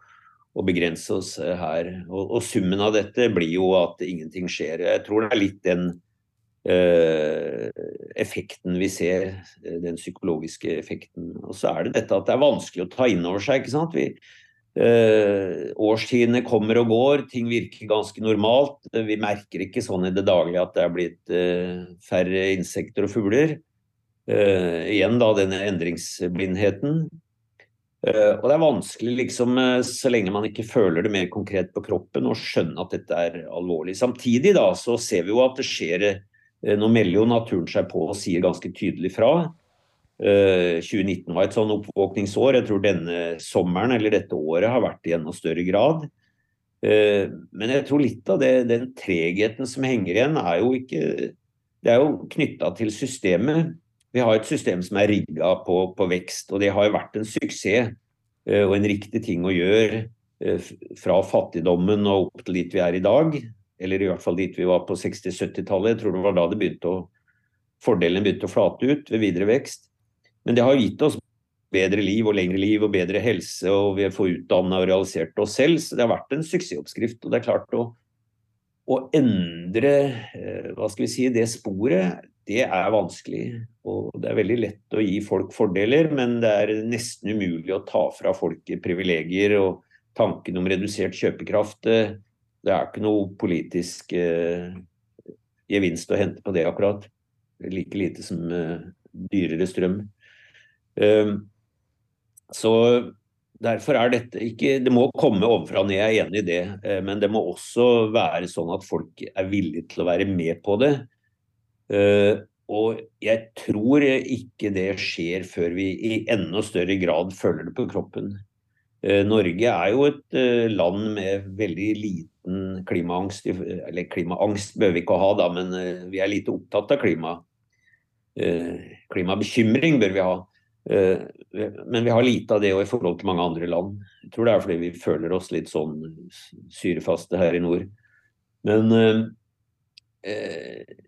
og begrense oss eh, her. Og, og, summen av dette blir jo at ingenting skjer. Jeg tror det er litt den Uh, effekten vi ser, eh, den psykologiske effekten. Og så er det dette at det er vanskelig å ta inn over seg. ikke sant? Vi, Uh, årstidene kommer og går, ting virker ganske normalt. Vi merker ikke sånn i det daglige at det er blitt eh, færre insekter og fugler. igjen da denne endringsblindheten. og det er vanskelig, liksom, så lenge man ikke føler det mer konkret på kroppen, å skjønne at dette er alvorlig. Samtidig da, så ser vi jo at det skjer Nå melder jo naturen seg på og sier ganske tydelig fra. 2019 eh, var et sånn oppvåkningsår. Jeg tror denne sommeren eller dette året har vært i enda større grad. Eh, men jeg tror litt av det, den tregheten som henger igjen, er jo ikke Det er jo knytta til systemet. Vi har et system som er rigga på, på, vekst, og det har jo vært en suksess eh, og en riktig ting å gjøre fra fattigdommen og opp til dit vi er i dag. Eller i hvert fall dit vi var på 60-70-tallet. Jeg tror det var da det begynte å, fordelen begynte å flate ut ved videre vekst. Men det har gitt oss bedre liv og lengre liv og bedre helse, og vi fått utdanna og realisert oss selv. Så det har vært en suksessoppskrift. Og det er klart å, å endre eh, hva skal vi si, det sporet, det er vanskelig. Og det er veldig lett å gi folk fordeler, men det er nesten umulig å ta fra folk privilegier og tanken om redusert kjøpekraft. Det er ikke noe politisk eh, gevinst å hente på det, akkurat. Like lite som eh, dyrere strøm. Ehm, så Derfor er dette ikke Det må komme ovenfra og ned, jeg er enig i det. Eh, men det må også være sånn at folk er villige til å være med på det. Eh, og jeg tror ikke det skjer før vi i enda større grad føler det på kroppen. Eh, Norge er jo et land med veldig liten klimaangst. Eller klimaangst bør vi ikke ha, da, men vi er lite opptatt av klima. Klimabekymring bør vi ha. Eh, men vi har lite av det i forhold til mange andre land. Jeg tror det er fordi vi føler oss litt sånn syrefaste her i nord. Men eh, eh,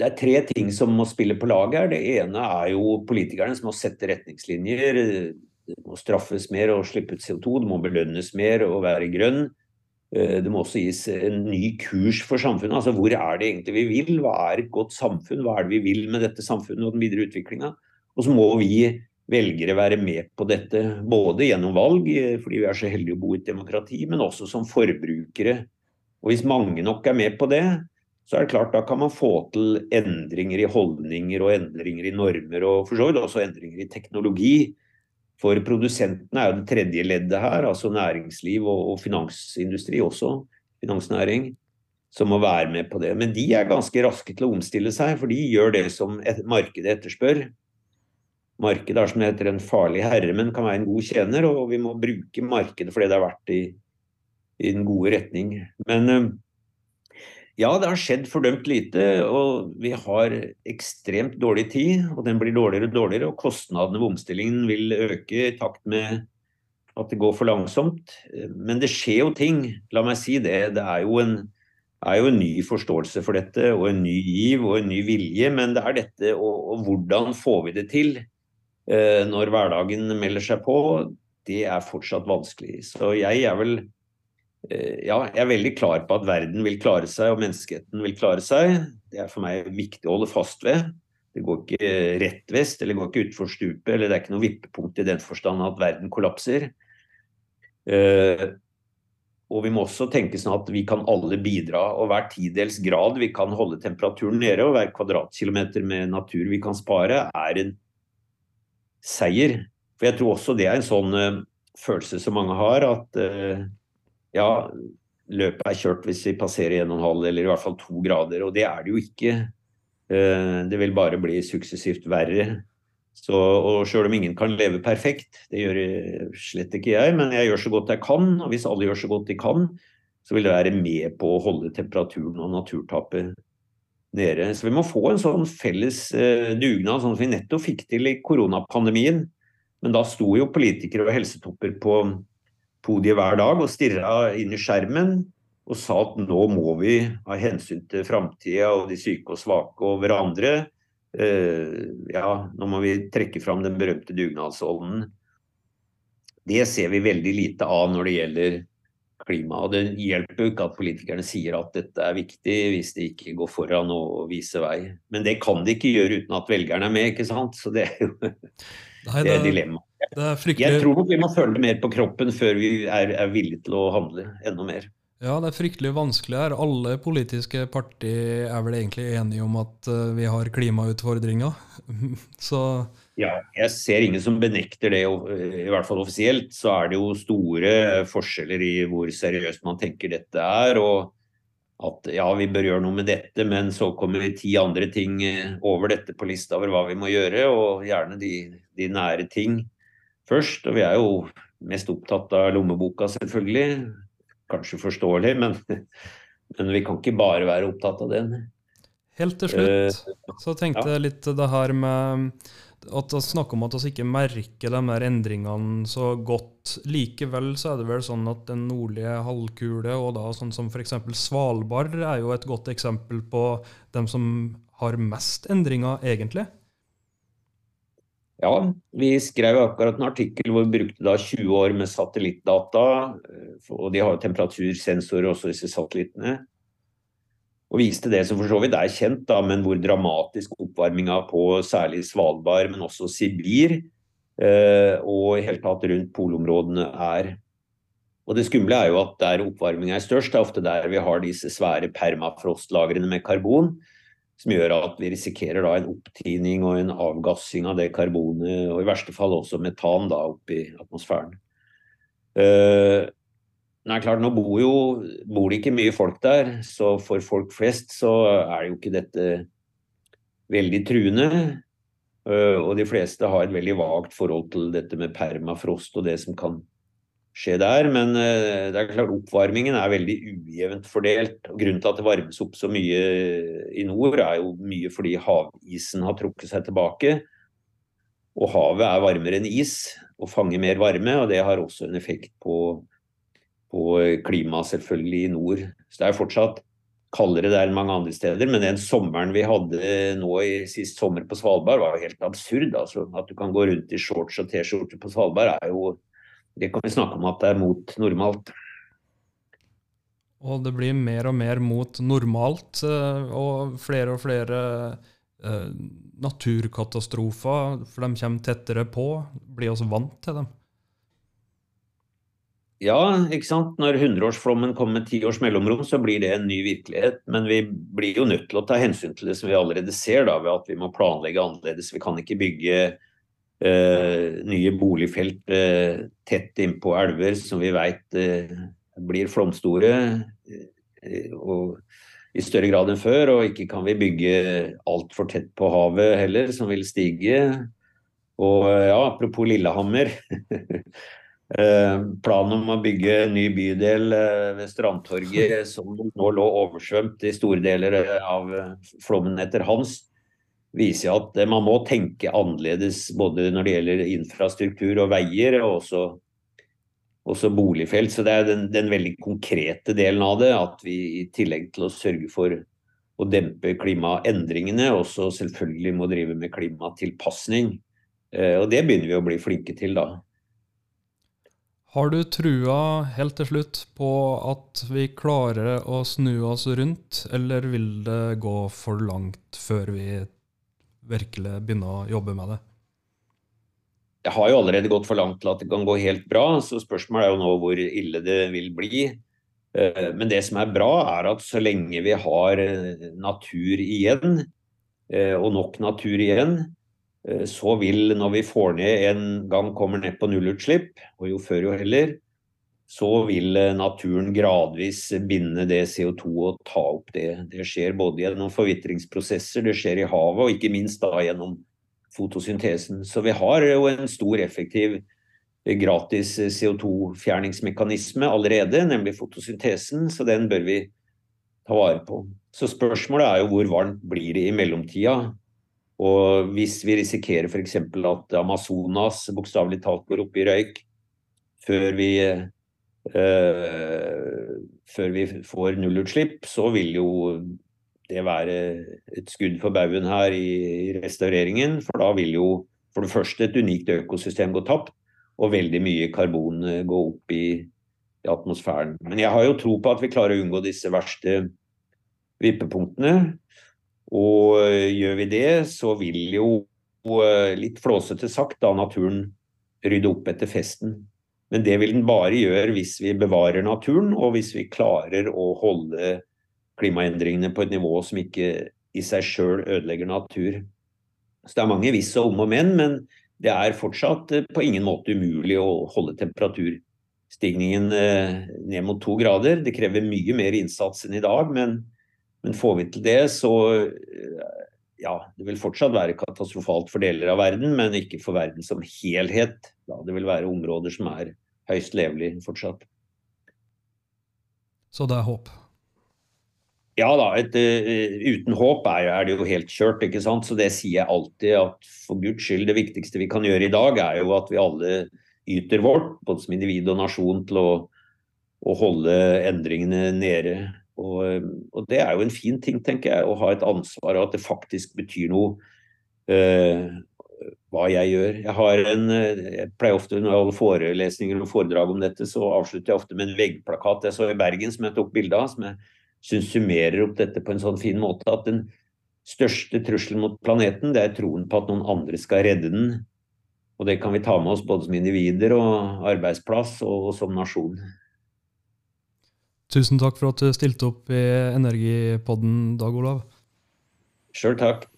det er tre ting som må spille på lag her. Det ene er jo politikerne som må sette retningslinjer. Det må straffes mer og slippe ut CO2. Det må belønnes mer og være grønn. det må også gis en ny kurs for samfunnet. altså Hvor er det egentlig vi vil? Hva er et godt samfunn? Hva er det vi vil med dette samfunnet og den videre utviklinga? Og så må vi velgere være med på dette, både gjennom valg, fordi vi er så heldige å bo i et demokrati, men også som forbrukere. Og Hvis mange nok er med på det, så er det klart da kan man få til endringer i holdninger og endringer i normer, og for så vidt også endringer i teknologi. For produsentene er jo det tredje leddet her, altså næringsliv og, og finansindustri også, finansnæring, som må være med på det. Men de er ganske raske til å omstille seg, for de gjør det som markedet etterspør. Markedet er som det heter en farlig herre, men kan være en god tjener, og vi må bruke markedet fordi det har vært i, i den gode retning. Men ja, det har skjedd fordømt lite, og vi har ekstremt dårlig tid. Og den blir dårligere og dårligere, og kostnadene ved omstillingen vil øke i takt med at det går for langsomt. Men det skjer jo ting, la meg si det. Det er jo en, er jo en ny forståelse for dette, og en ny giv og en ny vilje. Men det er dette, og, og hvordan får vi det til når hverdagen melder seg på, det er fortsatt vanskelig. Så jeg er vel Eh, ja, jeg er veldig klar på at verden vil klare seg, og menneskeheten vil klare seg. Det er for meg viktig å holde fast ved. Det går ikke rett vest, eller det går ikke utfor stupet, eller det er ikke noe vippepunkt i den forstand at verden kollapser. Eh, og vi må også tenke sånn at vi kan alle bidra, og hver tidels grad vi kan holde temperaturen nede, og hver kvadratkilometer med natur vi kan spare, er en seier. For jeg tror også det er en sånn uh, følelse som mange har, at uh, ja, løpet er kjørt hvis vi passerer 1,5 eller i hvert fall 2 grader. Og det er det jo ikke. Uh, det vil bare bli suksessivt verre. Så, og Sjøl om ingen kan leve perfekt, det gjør slett ikke jeg, men jeg gjør så godt jeg kan. Og hvis alle gjør så godt de kan, så vil det være med på å holde temperaturen og naturtapet nede. Så vi må få en sånn felles eh, dugnad, sånn som vi nettopp fikk til i koronapandemien. Men da sto jo politikere og helsetopper på podiet hver dag og stirra inn i skjermen og sa at nå må vi av hensyn til framtida og de syke og svake og hverandre eh, ja, nå må vi trekke fram den berømte dugnadsånden. Det ser vi veldig lite av når det gjelder klima. Og det hjelper jo ikke at politikerne sier at dette er viktig, hvis de ikke går foran og viser vei. Men det kan de ikke gjøre uten at velgerne er med, ikke sant. Så det er jo Nei, det, er dilemmaet. Jeg tror nok vi må føle det mer på kroppen før vi er, er villige til å handle enda mer. Ja, det er fryktelig vanskelig her. Alle politiske partier er vel egentlig enige om at uh, vi har klimautfordringer. så Ja, jeg ser ingen som benekter det, i hvert fall offisielt. Så er det jo store forskjeller i hvor seriøst man tenker dette er. og at ja, vi bør gjøre noe med dette, men så kommer vi ti andre ting eh, over dette på lista over hva vi må gjøre, og gjerne de, de nære ting først. Og vi er jo mest opptatt av lommeboka, selvfølgelig. Kanskje forståelig, men, men vi kan ikke bare være opptatt av den. Helt til slutt uh, så tenkte jeg litt det her med at vi snakker om at vi ikke merker de her endringene så godt. Likevel så er det vel sånn at den nordlige halvkule, og da sånn som f.eks. Svalbard, er jo et godt eksempel på dem som har mest endringer, egentlig. Ja, vi skrev akkurat en artikkel hvor vi brukte da 20 år med satellittdata. Eh, og de har jo temperatursensorer også, disse satellittene. Og viste det som for så vidt er kjent, da, men hvor dramatisk oppvarminga på særlig Svalbard, men også Sibir eh, og i hele tatt rundt polområdene er. Og Det skumle er jo at der oppvarminga er størst, det er ofte der vi har disse svære permafrostlagrene med karbon som gjør at vi risikerer da en opptining og en avgassing av det karbonet, og i verste fall også metan da opp i atmosfæren. Uh, er klart, Nå bor, jo, bor det ikke mye folk der, så for folk flest så er det jo ikke dette veldig truende. Uh, og de fleste har et veldig vagt forhold til dette med permafrost og det som kan skje der. Men eh, det er klart oppvarmingen er veldig ujevnt fordelt. og Grunnen til at det varmes opp så mye i nord, er jo mye fordi havisen har trukket seg tilbake. Og havet er varmere enn is og fanger mer varme, og det har også en effekt på, på klimaet selvfølgelig i nord. Så det er fortsatt kaldere der enn mange andre steder, men den sommeren vi hadde nå i sist sommer på Svalbard var jo helt absurd. Altså, at du kan gå rundt i shorts og T-skjorte på Svalbard er jo det kan vi snakke om at det er mot normalt. Og det blir mer og mer mot normalt, og flere og flere naturkatastrofer, for de kommer tettere på. Blir oss vant til dem? Ja, ikke sant. Når hundreårsflommen kommer med ti års mellomrom, så blir det en ny virkelighet. Men vi blir jo nødt til å ta hensyn til det som vi allerede ser, da, ved at vi må planlegge annerledes. Vi kan ikke bygge eh, nye boligfelt eh, tett innpå elver som vi veit eh, blir flomstore. Eh, i større grad enn før, og ikke kan vi bygge altfor tett på havet heller, som vil stige. Og ja, apropos Lillehammer. Eh, planen om å bygge en ny bydel eh, ved Strandtorget, som nå lå oversvømt i store deler eh, av flommen etter Hans, viser at man må tenke annerledes både når det gjelder infrastruktur og veier, og også, også boligfelt. Så det er den, den, veldig konkrete delen av det, at vi i tillegg til å sørge for å dempe klimaendringene, også selvfølgelig må drive med klimatilpasning. Og det begynner vi å bli flinke til, da. Har du trua helt til slutt på at vi klarer å snu oss rundt, eller vil det gå for langt før vi virkelig begynner å jobbe med det? Det har jo allerede gått for langt til at det kan gå helt bra, så spørsmålet er jo nå hvor ille det vil bli. Eh, men det som er bra, er at så lenge vi har eh, natur igjen, eh, og nok natur igjen, så vil, når vi får ned en gang kommer ned på nullutslipp, og jo før jo heller, så vil eh, naturen gradvis binde det CO2 og ta opp det. Det skjer både gjennom forvitringsprosesser, det skjer i havet, og ikke minst da gjennom fotosyntesen. Så vi har jo en stor, effektiv eh, gratis CO2-fjerningsmekanisme allerede, nemlig fotosyntesen, så den bør vi ta vare på. Så spørsmålet er jo hvor varmt blir det i mellomtida. Og hvis vi risikerer f.eks. at Amazonas bokstavelig talt går opp i røyk før vi, øh, før vi får nullutslipp, så vil jo det være et skudd for baugen her i restaureringen. For da vil jo for det første et unikt økosystem gå tapt, og veldig mye karbon eh, gå opp i, i atmosfæren. Men jeg har jo tro på at vi klarer å unngå disse verste vippepunktene. Og eh, gjør vi det, så vil jo, eh, litt flåsete sagt, da naturen rydde opp etter festen. Men det vil den bare gjøre hvis vi bevarer naturen, og hvis vi klarer å holde klimaendringene på et nivå som ikke i seg sjøl ødelegger natur. Så det er mange hvis og om og men, men det er fortsatt eh, på ingen måte umulig å holde temperaturstigningen ned mot to grader. Det krever mye mer innsats enn i dag, men men får vi til det, så eh, ja, det vil fortsatt være katastrofalt for deler av verden, men ikke for verden som helhet. Da det vil være områder som er høyst levelige fortsatt. Så det er håp? Ja da, et, uh, uten håp er, er, det jo helt kjørt. ikke sant? Så det sier jeg alltid at for Guds skyld, det viktigste vi kan gjøre i dag, er jo at vi alle yter vårt, både som individ og nasjon, til å, å holde endringene nede. Og, og, det er jo en fin ting, tenker jeg, å ha et ansvar, og at det faktisk betyr noe uh, hva jeg gjør. Jeg, en, jeg pleier ofte når jeg holder forelesninger og foredrag om dette, så avslutter jeg ofte med en veggplakat jeg så i Bergen som jeg tok bilde av, som jeg syns summerer opp dette på en sånn fin måte. At den største trusselen mot planeten, det er troen på at noen andre skal redde den. Og det kan vi ta med oss både som individer og arbeidsplass og som nasjon. Tusen takk for at du stilte opp i Energipodden, Dag Olav. Sjøl takk.